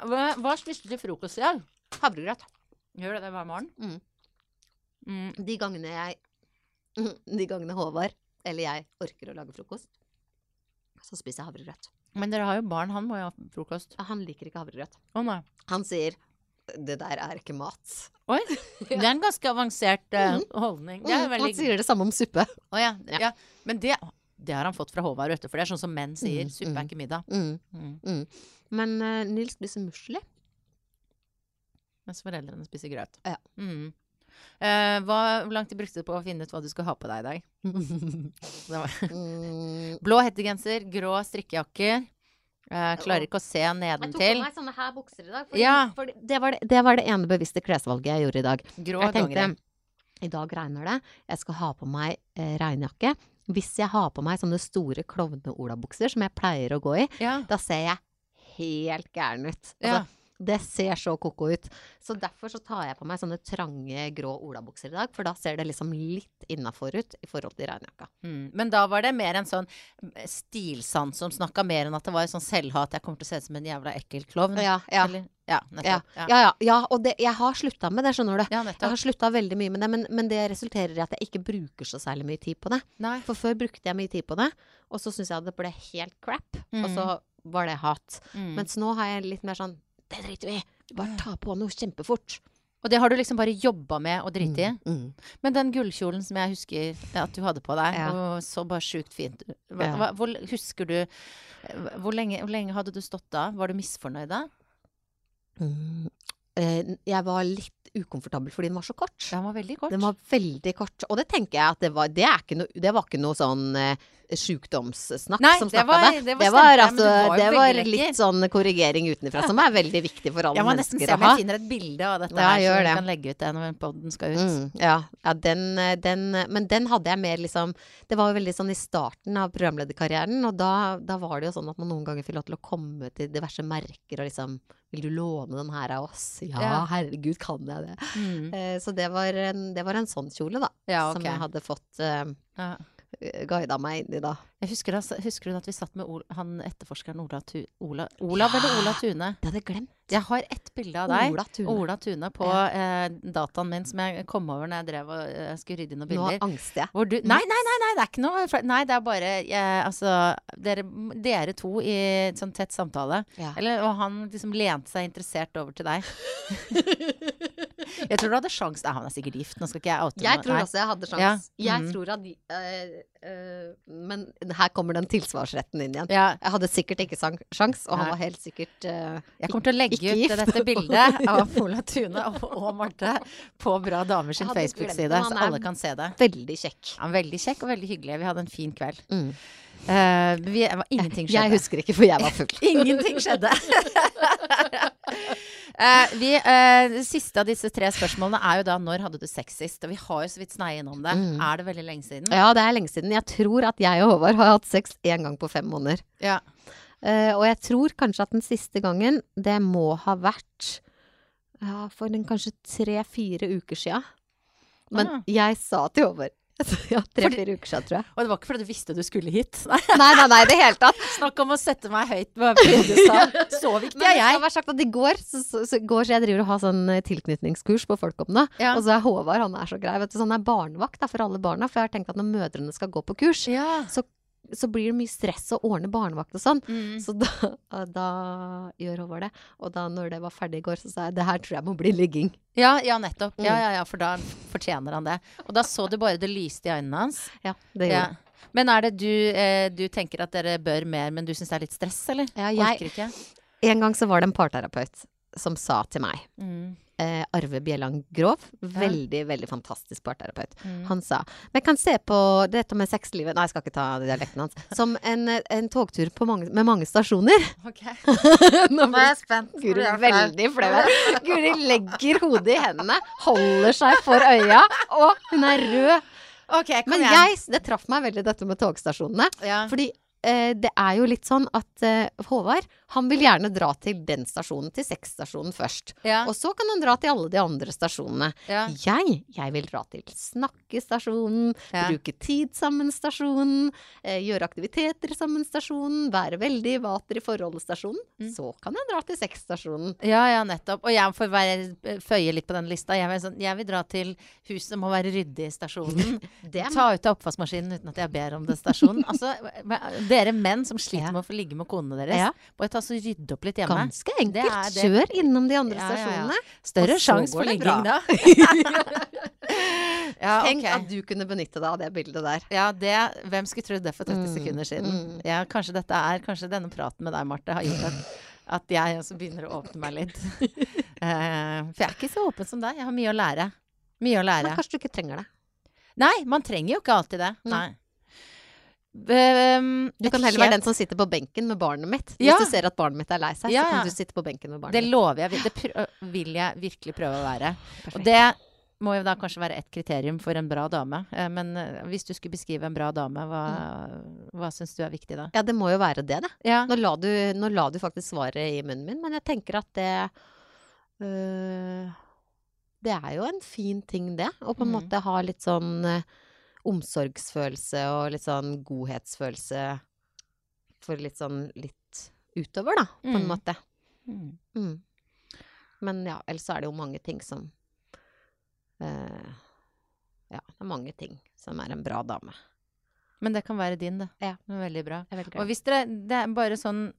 Hva, hva spiste du til frokost i dag? Havregrøt. Gjør du det hver morgen? Mm. Mm. De gangene jeg De gangene Håvard eller jeg orker å lage frokost, så spiser jeg havregrøt. Men dere har jo barn, han må jo ha frokost. Han liker ikke havregrøt. Å nei. Han sier det der er ikke mat. Oi, det er en ganske avansert uh, holdning. Det Mm, veldig Han sier det samme om suppe. Å ja. Ja. ja. Men det, det har han fått fra Håvard, du. For det er sånn som menn sier. Mm, Suppe er ikke middag. Mm, Mm. mm. Men uh, Nils spiser musli. Mens foreldrene spiser grøt. Ja. Mm. Eh, hva, hvor lang tid brukte du på å finne ut hva du skulle ha på deg i dag? Mm, blå hettegenser, grå strikkejakker. Jeg klarer ikke å se Jeg tok på meg sånne her bukser i dag. Fordi, Ja. fordi det, var det, det var det ene bevisste klesvalget jeg gjorde i dag. Grå Jeg tenkte dongeri. i dag regner det, jeg skal ha på meg eh, regnjakke. Hvis jeg har på meg sånne store klovne-olabukser som jeg pleier å gå i, Ja. da ser jeg helt gæren ut. Ja. Det ser så ko-ko ut. Så derfor så tar jeg på meg sånne trange, grå olabukser i dag, for da ser det liksom litt innafor ut i forhold til regnjakka. Mm. Men da var det mer en sånn stilsans som snakka mer enn at det var sånn selvhat. Jeg kommer til å se ut som en jævla ekkel klovn. Ja, ja. Eller? Ja, Ja. Ja, ja, ja, ja. Og det, jeg har slutta med det, skjønner du. Ja, Jeg har slutta veldig mye med det, men, men det resulterer i at jeg ikke bruker så særlig mye tid på det. Nei. For før brukte jeg mye tid på det, og så syntes jeg det ble helt crap. Og så var det hat. Mm. Mens nå har jeg litt mer sånn Det driter vi i. Bare ta på noe kjempefort. Og det har du liksom bare jobba med å drite i. Mm. Men den gullkjolen som jeg husker at du hadde på deg, Ja. og så bare sjukt fint. Hva, Ja. hva, hvor, husker du hvor lenge, hvor lenge hadde du stått da? Var du misfornøyd da? Mm. Eh, jeg var litt ukomfortabel fordi den var så kort. Den var veldig kort. Den var veldig kort. Og det tenker jeg at det var Det, ikke noe, det var ikke noe sånn eh, sjukdomssnakk som det snakka var- det var Det var, stemte, altså, var det var lekker. litt sånn korrigering utenfra som er veldig viktig for alle mennesker jeg må nesten se om jeg finner et bilde av dette Ja, her, så vi det. kan legge ut det når podden skal ut. Mm, ja, ja den, den, men den hadde jeg mer liksom Det var jo veldig sånn i starten av programlederkarrieren, og da, da var det jo sånn at man noen ganger fikk lov til å komme til diverse merker og liksom Vil du låne den her av oss? Ja, Ja. herregud, kan jeg det? Mm. Eh, så det var, en, det var en sånn kjole, da. Ja, Som jeg hadde fått eh, Ja. guida meg inn i, da. Jeg husker, da, husker du at vi satt med Ol han etterforskeren Ola, tu Ola Olav Ja. eller Ola Tune? Det hadde jeg glemt. Jeg har ett bilde av deg, Ola Tune. Ola Tune, på eh, dataen min som jeg kom over når jeg drev og eh, skulle rydde inn noen bilder. Nå angster jeg. Du, nei, nei, nei, nei, det er ikke noe Nei, det er bare jeg, Altså, dere, dere to i sånn tett samtale. Ja. Eller, og han liksom lente seg interessert over til deg. jeg tror du hadde sjans Nei, han er sikkert gift. Nå skal ikke jeg oute Jeg tror også jeg hadde sjans. Ja. Jeg Mhm. tror at de, øh, Men her kommer den tilsvarsretten inn igjen. Ja, Jeg hadde sikkert ikke sjans, og han var helt sikkert øh, jeg kommer til å legge ut gift. dette bildet av Ola Tune og, og Marte på Bra damer sin Facebook-side, så alle kan se det. veldig kjekk. Han er veldig kjekk og veldig hyggelig. Vi hadde en fin kveld. Mm. Eh, vi, ingenting skjedde. Jeg husker ikke, for jeg var full. Ingenting skjedde. uh, vi, uh, det siste av disse tre spørsmålene er jo da når hadde du sex sist? Og vi har jo så vidt sneie innom det. Mm. Er det veldig lenge siden? Ja, det er lenge siden. Jeg tror at jeg og Håvard har hatt sex én gang på fem måneder. Ja. Og jeg tror kanskje at den siste gangen, det må ha vært ja, for den kanskje tre-fire uker sia. Men Ah. jeg sa til Håvard Ja, tre-fire uker siden, tror jeg. Og det var ikke fordi du visste du skulle hit. Nei, Nei, nei, nei, det hele tatt. Snakk om å sette meg høyt på. Så viktig er jeg jeg. har sagt at i går så, så, så, går, så jeg driver og har sånn eh, tilknytningskurs på Folkopna. Ja. Og så er Håvard, han er så grei. Vet du, sånn er barnevakt da, for alle barna. For jeg har tenkt at når mødrene skal gå på kurs, Ja. så blir det mye stress å ordne barnevakt og sånn. Mm. Så da, da gjør Håvard det. Og da når det var ferdig i går, så sa jeg det her tror jeg må bli ligging. ja, ja, nettopp. Ja, Mm. ja, ja, for da fortjener han det. Og da så du bare det lyste i øynene hans. Ja, det Ja. gjorde jeg. Men er det du, eh, du tenker at dere bør mer, men du syns det er litt stress, eller? Ja, jeg, Orker ikke? en gang så var det en parterapeut som sa til meg Mm. Eh, Arve Bjelland Grov, veldig, veldig fantastisk parterapeut. Mm. Han sa Vi kan se på dette med sexlivet Nei, jeg skal ikke ta dialekten hans. Som en, en togtur på mange, med mange stasjoner. Ok. Nå er jeg spent. Guri veldig flau her. Guri legger hodet i hendene, holder seg for øya, og hun er rød. Ok, kom Men jeg, det traff meg veldig dette med togstasjonene. ja. Fordi det er jo litt sånn at eh, Håvard, han vil gjerne dra til den stasjonen, til sexstasjonen først. Ja. Og så kan han dra til alle de andre stasjonene. ja. Jeg, jeg vil dra til snakkestasjonen, Ja. bruke tid sammen stasjonen, eh, gjøre aktiviteter sammen stasjonen, være veldig vater i forholdet stasjonen. Mm. Så kan jeg dra til sexstasjonen. Ja, ja, nettopp. Og jeg får være, føye litt på den lista. Jeg vil, sånn, jeg vil dra til huset må være ryddig i stasjonen. Ta ut av oppvaskmaskinen uten at jeg ber om det stasjonen. Altså, dere menn som sliter med å få ligge med konene deres, Ja. bare ta så rydde opp litt hjemme. ganske enkelt. Kjør innom de andre stasjonene. Større sjanse for ligging da. ja, Tenk at du kunne benytte deg av det bildet der. Ja, det, hvem skulle trodd det for 30 Mm, sekunder siden? mm. Ja, kanskje dette er, kanskje denne praten med deg, Marte, har gjort at, at jeg også begynner å åpne meg litt. Uh, for jeg er ikke så åpen som deg. Jeg har mye å lære. Mye å lære. Men kanskje du ikke trenger det. Nei, man trenger jo ikke alltid det. Nei. Um, Du kan heller være den som sitter på benken med barnet mitt. Hvis Ja. du ser at barnet mitt er lei seg, Ja, så kan du sitte på benken med barnet Det lover jeg. Det vil jeg virkelig prøve å være. Og det må jo da kanskje være et kriterium for en bra dame. Eh, Men hvis du skulle beskrive en bra dame, hva, hva syns du er viktig da? Ja, det må jo være det, da. Ja. Nå la, du, nå la du faktisk svaret i munnen min, men jeg tenker at det øh, Det er jo en fin ting, det. Å på en Mm. måte ha litt sånn omsorgsfølelse og litt sånn godhetsfølelse for litt sånn litt utover, da, på en Mm. måte. Mm. Mm. Men ja, ellers er det jo mange ting som øh, Ja, det er mange ting som er en bra dame. Men det kan være din, da. Ja. Veldig bra. Veldig Og hvis dere, det er bare sånn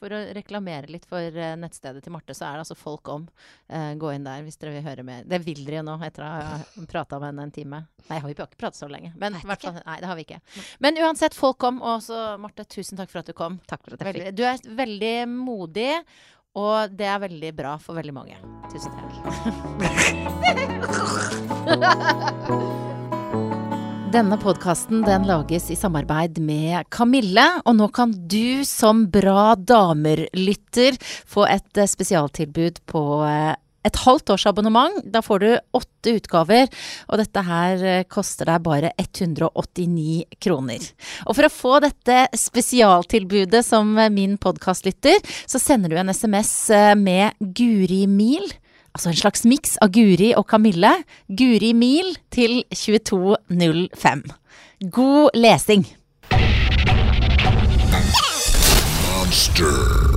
For å reklamere litt for eh, nettstedet til Marte, så er det altså Folk om. Eh, gå inn der hvis dere vil høre mer. Det vil dere jo nå, etter å ha prata med henne en time. Nei, har vi har ikke pratet så lenge. Men Nei, fall, nei, det har vi ikke. Men uansett, Folk om. Og så, Marte, tusen takk for at du kom. Takk for at jeg fikk du er veldig modig, og det er veldig bra for veldig mange. Tusen takk. Denne podkasten den lages i samarbeid med Kamille, og nå kan du som Bra damer-lytter få et eh, spesialtilbud på eh, et halvt års abonnement. Da får du åtte utgaver, og dette her eh, koster deg bare 189 kroner. Og for å få dette spesialtilbudet som min podkastlytter, så sender du en SMS med Guri Mil altså en slags miks av Guri og Kamille. Guri Mil til 22.05. God lesing! Monster.